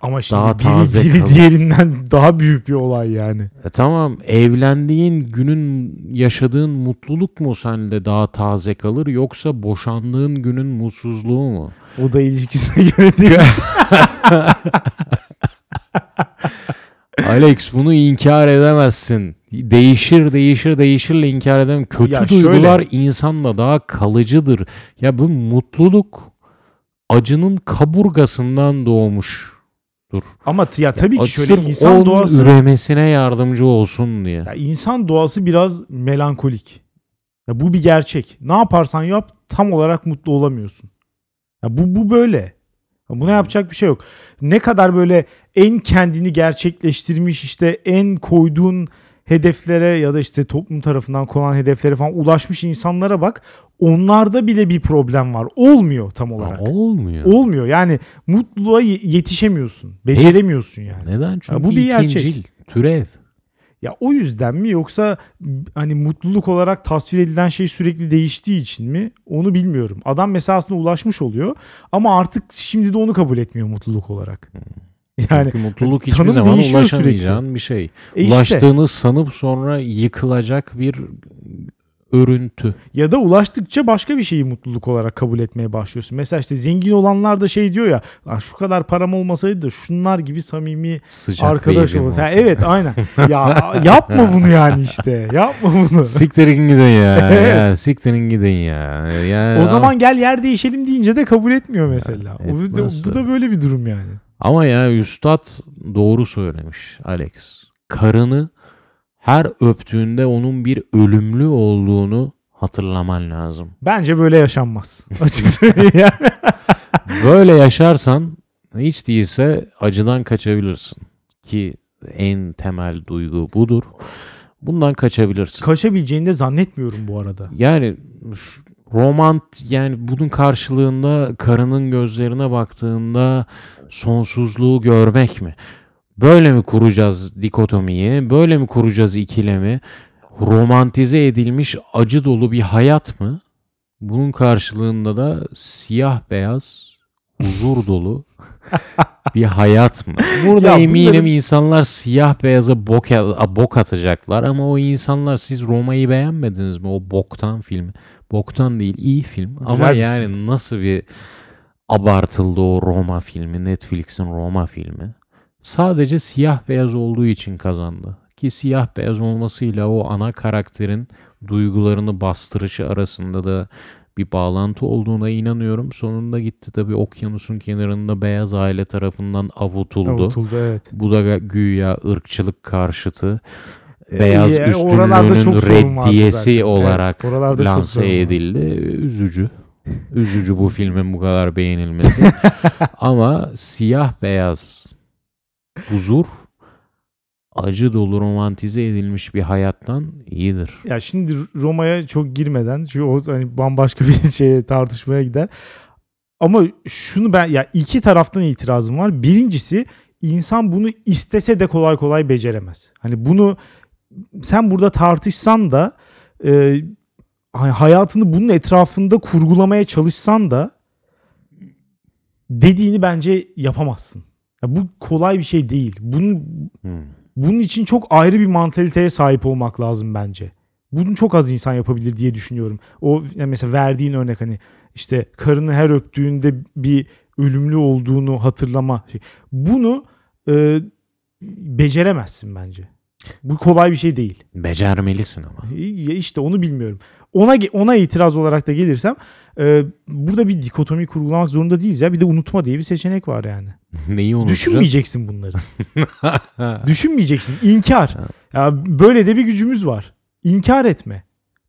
Ama şimdi Daha biri, taze biri kalır. diğerinden daha büyük bir olay yani. E tamam evlendiğin günün yaşadığın mutluluk mu sende daha taze kalır yoksa boşandığın günün mutsuzluğu mu? O da ilişkisine göre değil. Alex bunu inkar edemezsin. Değişir değişir değişirle inkar edemem. Kötü Ya duygular insanla daha kalıcıdır. Ya bu mutluluk acının kaburgasından doğmuş. Ama t- ya tabii ki şöyle insan doğası üremesine yardımcı olsun diye. ya insan doğası biraz melankolik. Ya bu bir gerçek. Ne yaparsan yap tam olarak mutlu olamıyorsun. Ya bu bu böyle. Ya buna yapacak bir şey yok. Ne kadar böyle en kendini gerçekleştirmiş işte en koyduğun hedeflere ya da işte toplum tarafından konan hedeflere falan ulaşmış insanlara bak. Onlarda bile bir problem var. Olmuyor tam olarak. Aa, olmuyor. Olmuyor. Yani mutluluğa ye- yetişemiyorsun. Beceremiyorsun yani. Neden? Çünkü bu bir gerçek. türev. Ya o yüzden mi yoksa hani mutluluk olarak tasvir edilen şey sürekli değiştiği için mi? Onu bilmiyorum. Adam mesela aslında ulaşmış oluyor ama artık şimdi de onu kabul etmiyor mutluluk olarak. Yani Çünkü mutluluk hiçbir tanım zaman değişiyor ulaşamayacağın bir şey. e işte, Ulaştığını sanıp sonra yıkılacak bir örüntü. ya da ulaştıkça başka bir şeyi mutluluk olarak kabul etmeye başlıyorsun. Mesela işte zengin olanlar da şey diyor ya "Lan şu kadar param olmasaydı da şunlar gibi samimi Sıcak arkadaş olur. Olsa. evet aynen. ya yapma bunu yani işte. Yapma bunu. Siktirin gidin ya. ya siktirin gidin ya. ya O zaman gel yer değişelim deyince de kabul etmiyor mesela. O- etmez bu da böyle bir durum yani. Ama ya üstad doğru söylemiş Alex. Karını her öptüğünde onun bir ölümlü olduğunu hatırlaman lazım. Bence böyle yaşanmaz. Açık söyleyeyim. Böyle yaşarsan hiç değilse acıdan kaçabilirsin. Ki en temel duygu budur. Bundan kaçabilirsin. Kaçabileceğini de zannetmiyorum bu arada. Yani romant yani bunun karşılığında karının gözlerine baktığında sonsuzluğu görmek mi? Böyle mi kuracağız dikotomiyi? Böyle mi kuracağız ikilemi? Romantize edilmiş acı dolu bir hayat mı? Bunun karşılığında da siyah beyaz huzur dolu bir hayat mı? Burada Ya eminim bunların- insanlar siyah beyaza bok, bok atacaklar ama o insanlar siz Roma'yı beğenmediniz mi? O boktan filmi. Boktan değil iyi film ama Güzel bir yani nasıl bir abartıldı o Roma filmi, Netflix'in Roma filmi. Sadece siyah beyaz olduğu için kazandı. Ki siyah beyaz olmasıyla o ana karakterin duygularını bastırışı arasında da bir bağlantı olduğuna inanıyorum. Sonunda gitti tabii okyanusun kenarında beyaz aile tarafından avutuldu. Avutuldu evet. Bu da güya ırkçılık karşıtı beyaz Ee, oralarda çok üstünlüğünün reddiyesi. Evet, olarak çok lanse edildi. Üzücü. Üzücü bu filmin bu kadar beğenilmesi. Ama siyah beyaz huzur acı dolu romantize edilmiş bir hayattan iyidir. Ya şimdi Roma'ya çok girmeden çünkü o hani bambaşka bir şeye tartışmaya gider. Ama şunu ben ya iki taraftan itirazım var. Birincisi insan bunu istese de kolay kolay beceremez. Hani bunu sen burada tartışsan da e, hayatını bunun etrafında kurgulamaya çalışsan da dediğini bence yapamazsın. Ya bu kolay bir şey değil. Bunun Hmm. bunun için çok ayrı bir mantaliteye sahip olmak lazım bence. Bunu çok az insan yapabilir diye düşünüyorum. O mesela verdiğin örnek hani işte karını her öptüğünde bir ölümlü olduğunu hatırlama. Şey. Bunu e, beceremezsin bence. Bu kolay bir şey değil. Becermelisin ama. İşte onu bilmiyorum. Ona ona itiraz olarak da gelirsem e, burada bir dikotomi kurgulamak zorunda değiliz ya. Bir de unutma diye bir seçenek var yani. Neyi unutacağız? Düşünmeyeceksin bunları. Düşünmeyeceksin. İnkar. Ya böyle de bir gücümüz var. İnkar etme.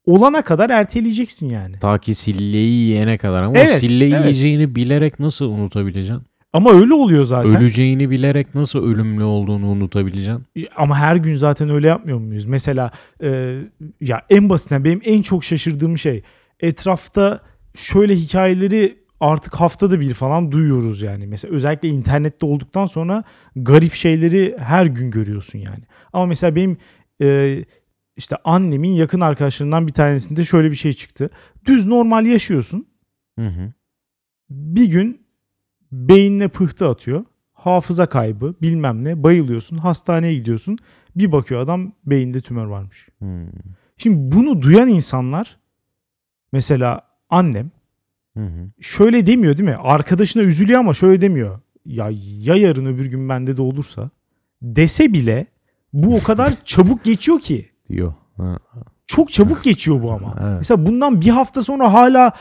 Olana kadar erteleyeceksin yani. Ta ki silleyi yiyene kadar ama Evet, o silleyi evet. yiyeceğini bilerek nasıl unutabileceksin? Ama öyle oluyor zaten. Öleceğini bilerek nasıl ölümlü olduğunu unutabileceksin? Ama her gün zaten öyle yapmıyor muyuz? Mesela e, ya en basitinden benim en çok şaşırdığım şey etrafta şöyle hikayeleri artık haftada bir falan duyuyoruz yani. Mesela özellikle internette olduktan sonra garip şeyleri her gün görüyorsun yani. Ama mesela benim e, işte annemin yakın arkadaşlarından bir tanesinde şöyle bir şey çıktı. Düz normal yaşıyorsun. Hı hı. Bir gün beynine pıhtı atıyor. Hafıza kaybı bilmem ne bayılıyorsun hastaneye gidiyorsun. Bir bakıyor adam beyinde tümör varmış. Hmm. Şimdi bunu duyan insanlar mesela annem Hı hı. şöyle demiyor değil mi? Arkadaşına üzülüyor ama şöyle demiyor. Ya ya yarın öbür gün bende de olursa dese bile bu o kadar çabuk geçiyor ki. Diyor. Çok çabuk geçiyor bu ama. Evet. Mesela bundan bir hafta sonra hala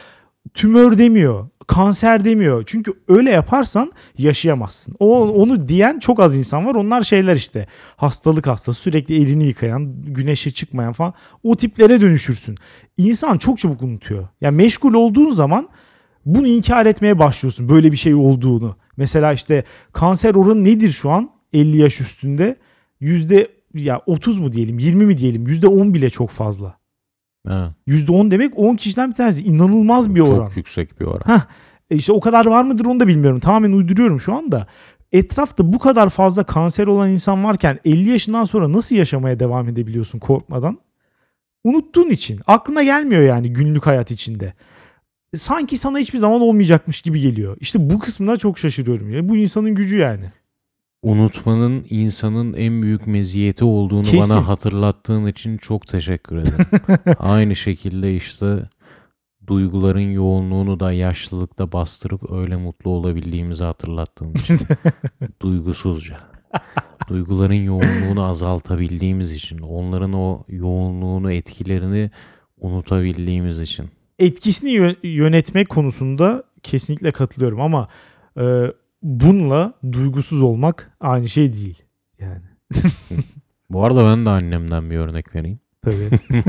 tümör demiyor, kanser demiyor. Çünkü öyle yaparsan yaşayamazsın. O onu diyen çok az insan var. Onlar şeyler işte. Hastalık hastası, sürekli elini yıkayan, güneşe çıkmayan falan. O tiplere dönüşürsün. İnsan çok çabuk unutuyor. Yani meşgul olduğun zaman bunu inkar etmeye başlıyorsun böyle bir şey olduğunu. Mesela işte kanser oranı nedir şu an 50 yaş üstünde? Yüzde ya 30 mu diyelim 20 mi diyelim yüzde 10 bile çok fazla. Ha. %10 demek 10 kişiden bir tanesi. İnanılmaz bir oran. Çok yüksek bir oran. E işte o kadar var mıdır onu da bilmiyorum. Tamamen uyduruyorum şu anda. Etrafta bu kadar fazla kanser olan insan varken 50 yaşından sonra nasıl yaşamaya devam edebiliyorsun korkmadan? Unuttuğun için. Aklına gelmiyor yani günlük hayat içinde. Sanki sana hiçbir zaman olmayacakmış gibi geliyor. İşte bu kısmına çok şaşırıyorum. Ya. Bu insanın gücü yani. Unutmanın insanın en büyük meziyeti olduğunu Kesin. bana hatırlattığın için çok teşekkür ederim. Aynı şekilde işte duyguların yoğunluğunu da yaşlılıkta bastırıp öyle mutlu olabildiğimizi hatırlattığın için. Duygusuzca. Duyguların yoğunluğunu azaltabildiğimiz için, onların o yoğunluğunu, etkilerini unutabildiğimiz için. etkisini yö- yönetmek konusunda kesinlikle katılıyorum ama e, bununla duygusuz olmak aynı şey değil. Yani Bu arada ben de annemden bir örnek vereyim. tabii.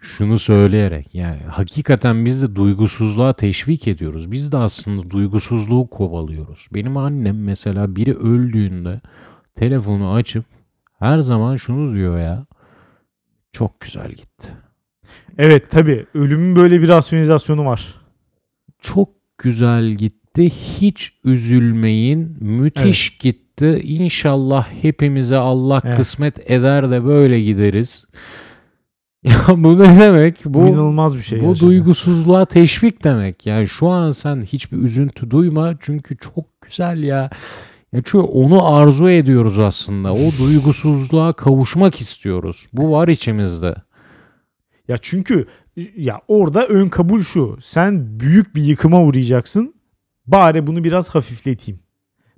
şunu söyleyerek yani hakikaten biz de duygusuzluğa teşvik ediyoruz. Biz de aslında duygusuzluğu kovalıyoruz. Benim annem mesela biri öldüğünde telefonu açıp her zaman şunu diyor ya. Çok güzel gitti. evet tabii ölümün böyle bir rasyonizasyonu var. Çok güzel gitti. Hiç üzülmeyin. Müthiş gitti. İnşallah hepimize Allah Evet. kısmet eder de böyle gideriz. Ya bu ne demek? Bu, Bu inanılmaz bir şey. bu gerçekten. duygusuzluğa teşvik demek. Yani şu an sen hiçbir üzüntü duyma çünkü çok güzel ya. Ya çünkü onu arzu ediyoruz aslında. O duygusuzluğa kavuşmak istiyoruz. Bu var içimizde. Ya çünkü ya orada ön kabul şu. Sen büyük bir yıkıma uğrayacaksın. Bari bunu biraz hafifleteyim.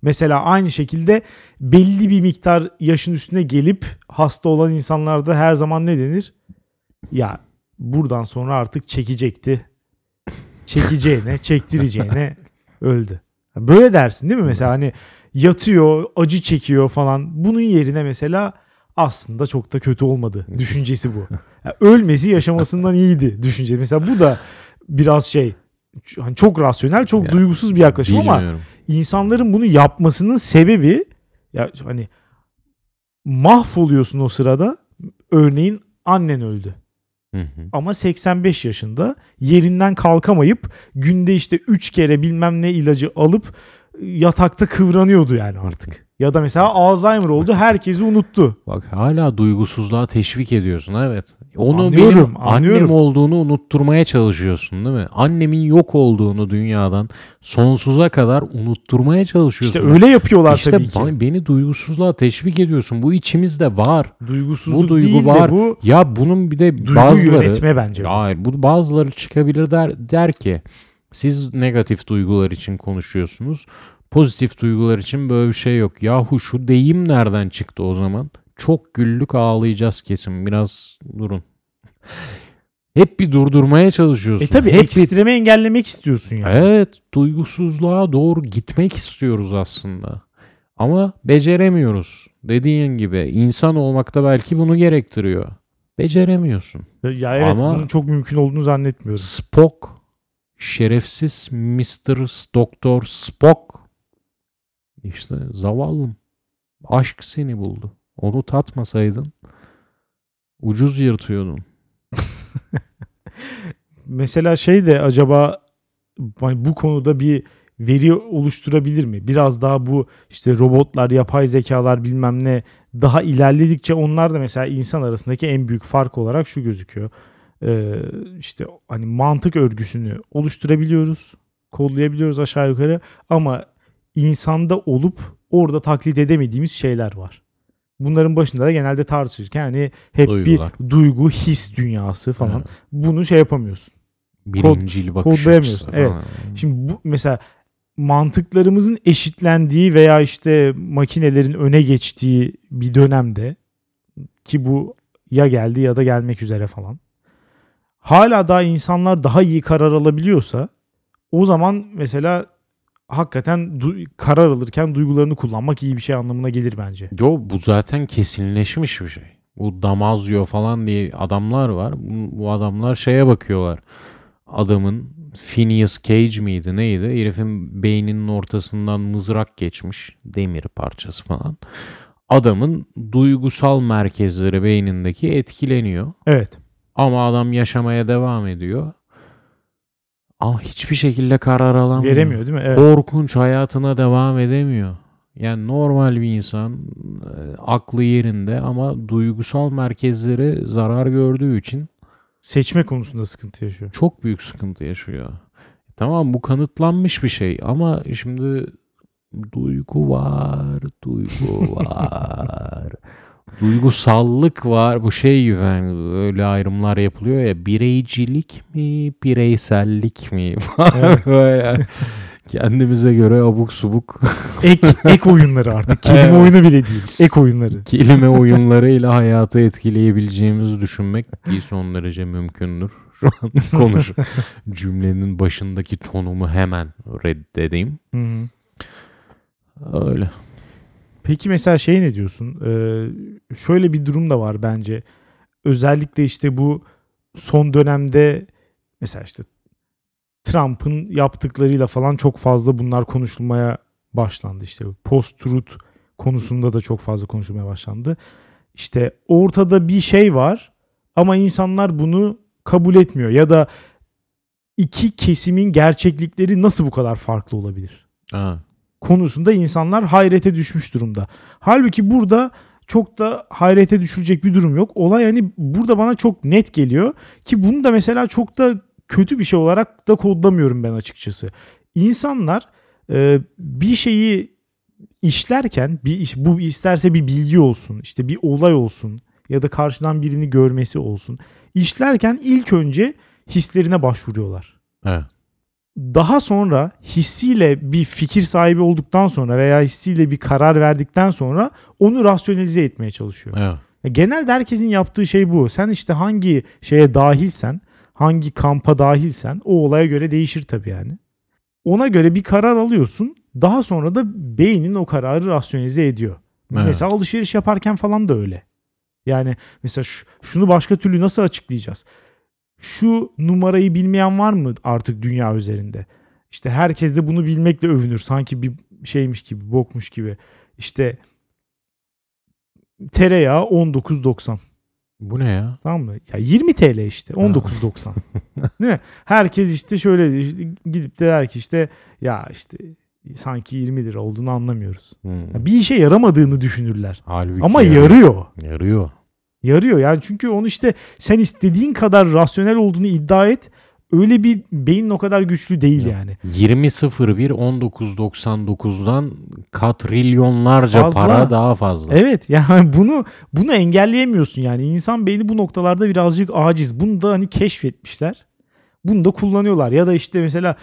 Mesela aynı şekilde belli bir miktar yaşın üstüne gelip hasta olan insanlarda her zaman ne denir? Ya buradan sonra artık çekecekti. Çekeceğine, çektireceğine öldü. Böyle dersin değil mi? Mesela hani yatıyor, acı çekiyor falan. Bunun yerine mesela aslında çok da kötü olmadı. Düşüncesi bu. Ya ölmesi yaşamasından iyiydi düşünce. Mesela bu da biraz şey hani çok rasyonel, çok Ya, duygusuz bir yaklaşım ama Bilmiyorum. insanların bunu yapmasının sebebi ya hani mahvoluyorsun o sırada. Örneğin annen öldü Hı hı. ama 85 yaşında yerinden kalkamayıp günde işte 3 kere bilmem ne ilacı alıp yatakta kıvranıyordu yani artık. Ya da mesela Alzheimer oldu herkesi unuttu. Bak hala duygusuzluğa teşvik ediyorsun evet. Onu Anlıyorum, benim anlıyorum. annem olduğunu unutturmaya çalışıyorsun değil mi? Annemin yok olduğunu dünyadan sonsuza kadar unutturmaya çalışıyorsun. İşte öyle yapıyorlar İşte tabii ki. beni duygusuzluğa teşvik ediyorsun. Bu içimizde var. Duygusuzluk bu duygu değil var. de bu Ya bunun bir de duygu bazıları yönetme bence. Hayır, bu bazıları çıkabilir der, der ki siz negatif duygular için konuşuyorsunuz. Pozitif duygular için böyle bir şey yok. Yahu şu deyim nereden çıktı o zaman? Çok güllük ağlayacağız kesin. Biraz durun. Hep bir durdurmaya çalışıyorsun. E tabii Hep bir- engellemek istiyorsun yani. Evet, duygusuzluğa doğru gitmek istiyoruz aslında. Ama beceremiyoruz. Dediğin gibi insan olmak da belki bunu gerektiriyor. Beceremiyorsun. Ya evet Ama- bunun çok mümkün olduğunu zannetmiyorum. Spock şerefsiz Mr. Doktor Spock işte zavallım aşk seni buldu. Onu tatmasaydın ucuz yırtıyordun. Mesela şey de acaba hani bu konuda bir veri oluşturabilir mi? Biraz daha bu işte robotlar, yapay zekalar bilmem ne daha ilerledikçe onlar da mesela insan arasındaki en büyük fark olarak şu gözüküyor. Ee, işte hani mantık örgüsünü oluşturabiliyoruz, kodlayabiliyoruz aşağı yukarı ama insanda olup orada taklit edemediğimiz şeyler var. Bunların başında da genelde tartışırken hani hep Duygular. bir duygu, his dünyası falan. Evet. Bunu şey yapamıyorsun. Birincil bakış kodlayamıyorsun, evet. falan. Şimdi bu mesela mantıklarımızın eşitlendiği veya işte makinelerin öne geçtiği bir dönemde ki bu ya geldi ya da gelmek üzere falan. Hala daha insanlar daha iyi karar alabiliyorsa o zaman mesela hakikaten du- karar alırken duygularını kullanmak iyi bir şey anlamına gelir bence. Yo bu zaten kesinleşmiş bir şey. Bu Damazio falan diye adamlar var. Bu, bu adamlar şeye bakıyorlar. Adamın Phineas Cage miydi neydi? Herifin beyninin ortasından mızrak geçmiş. Demir parçası falan. Adamın duygusal merkezleri beynindeki etkileniyor. Evet. Ama adam yaşamaya devam ediyor. Ama hiçbir şekilde karar alamıyor. Veremiyor değil mi? Evet. Korkunç hayatına devam edemiyor. Yani normal bir insan e, aklı yerinde ama duygusal merkezleri zarar gördüğü için Seçme konusunda sıkıntı yaşıyor. çok büyük sıkıntı yaşıyor. Tamam bu kanıtlanmış bir şey ama şimdi duygu var, duygu var. Duygusallık var. Bu şey gibi yani öyle ayrımlar yapılıyor ya bireycilik mi, bireysellik mi Evet. böyle kendimize göre abuk subuk Ek, ek oyunları artık. Kelime Evet. oyunu bile değil. Ek oyunları. kelime oyunlarıyla hayatı etkileyebileceğimizi düşünmek bir son derece mümkündür. Şu an konuş cümlenin başındaki tonumu hemen reddedeyim. Hı hı. Öyle. Peki mesela şey ne diyorsun? Ee, şöyle bir durum da var bence. Özellikle işte bu son dönemde mesela işte Trump'ın yaptıklarıyla falan çok fazla bunlar konuşulmaya başlandı. İşte post-truth konusunda da çok fazla konuşulmaya başlandı. İşte ortada bir şey var ama insanlar bunu kabul etmiyor ya da iki kesimin gerçeklikleri nasıl bu kadar farklı olabilir? Ha. Konusunda insanlar hayrete düşmüş durumda. Halbuki burada çok da hayrete düşürecek bir durum yok. Olay hani burada bana çok net geliyor ki bunu da mesela çok da kötü bir şey olarak da kodlamıyorum ben açıkçası. İnsanlar e, bir şeyi işlerken bir iş bu isterse bir bilgi olsun, işte bir olay olsun ya da karşıdan birini görmesi olsun. İşlerken ilk önce hislerine başvuruyorlar. Evet. Daha sonra hissiyle bir fikir sahibi olduktan sonra veya hissiyle bir karar verdikten sonra onu rasyonalize etmeye çalışıyor. Evet. Genelde herkesin yaptığı şey bu. Sen işte hangi şeye dahilsen, hangi kampa dahilsen o olaya göre değişir tabii yani. Ona göre bir karar alıyorsun. Daha sonra da beynin o kararı rasyonize ediyor. Evet. Mesela alışveriş yaparken falan da öyle. Yani mesela şu- şunu başka türlü nasıl açıklayacağız? Şu numarayı bilmeyen var mı artık dünya üzerinde? İşte herkes de bunu bilmekle övünür. Sanki bir şeymiş gibi, bokmuş gibi. İşte tereyağı 19.90. Bu ne ya? Tamam mı? Ya 20 TL işte 19.90. Değil mi? Herkes işte şöyle işte gidip de der ki işte ya işte sanki 20 lira olduğunu anlamıyoruz. Hmm. Ya bir işe yaramadığını düşünürler. Halbuki Ama yarıyor. yarıyor. Yarıyor. Yarıyor yani çünkü onu işte sen istediğin kadar rasyonel olduğunu iddia et. Öyle bir beynin o kadar güçlü değil yani. 20.01 19.99'dan katrilyonlarca Fazla. para daha fazla. Evet yani bunu bunu engelleyemiyorsun yani. İnsan beyni bu noktalarda birazcık aciz. Bunu da hani keşfetmişler. Bunu da kullanıyorlar. Ya da işte mesela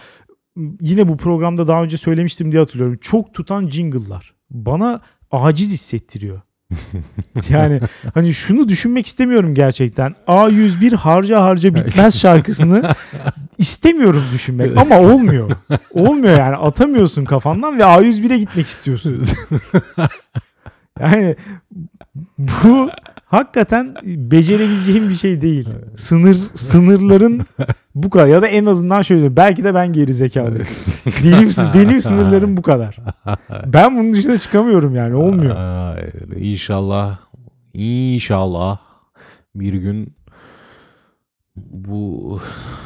yine bu programda daha önce söylemiştim diye hatırlıyorum. Çok tutan jingle'lar. Bana aciz hissettiriyor. yani hani şunu düşünmek istemiyorum gerçekten. A101 harca harca bitmez şarkısını istemiyorum düşünmek ama olmuyor. Olmuyor yani atamıyorsun kafandan ve A101'e gitmek istiyorsun. Yani bu hakikaten becerebileceğim bir şey değil. Sınır sınırların bu kadar ya da en azından şöyle belki de ben geri zekalıyım. benim benim sınırlarım bu kadar. Ben bunun dışına çıkamıyorum yani olmuyor. Ay, İnşallah inşallah bir gün bu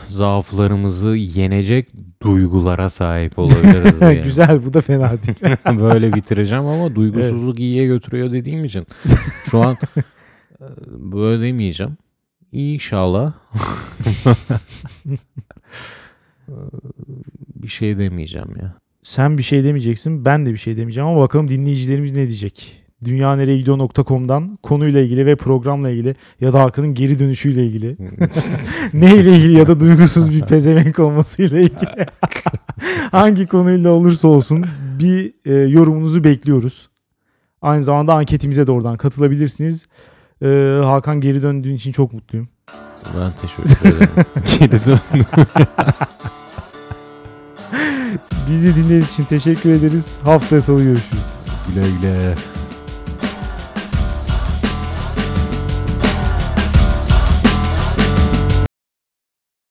zaaflarımızı yenecek duygulara sahip olabiliriz diye. Güzel bu da fena değil. Böyle bitireceğim ama duygusuzluk iyiye götürüyor dediğim için. Şu an e, böyle demeyeceğim. İnşallah. bir şey demeyeceğim ya. Sen bir şey demeyeceksin ben de bir şey demeyeceğim ama bakalım dinleyicilerimiz ne diyecek? dünyanereyegidiyor.com'dan konuyla ilgili ve programla ilgili ya da Hakan'ın geri dönüşüyle ilgili neyle ilgili ya da duygusuz bir pezevenk olmasıyla ilgili hangi konuyla olursa olsun bir e, yorumunuzu bekliyoruz. Aynı zamanda anketimize de oradan katılabilirsiniz. E, Hakan geri döndüğün için çok mutluyum. Ben teşekkür ederim. Geri döndüm. Bizi dinlediğiniz için teşekkür ederiz. Haftaya salı görüşürüz. Güle güle.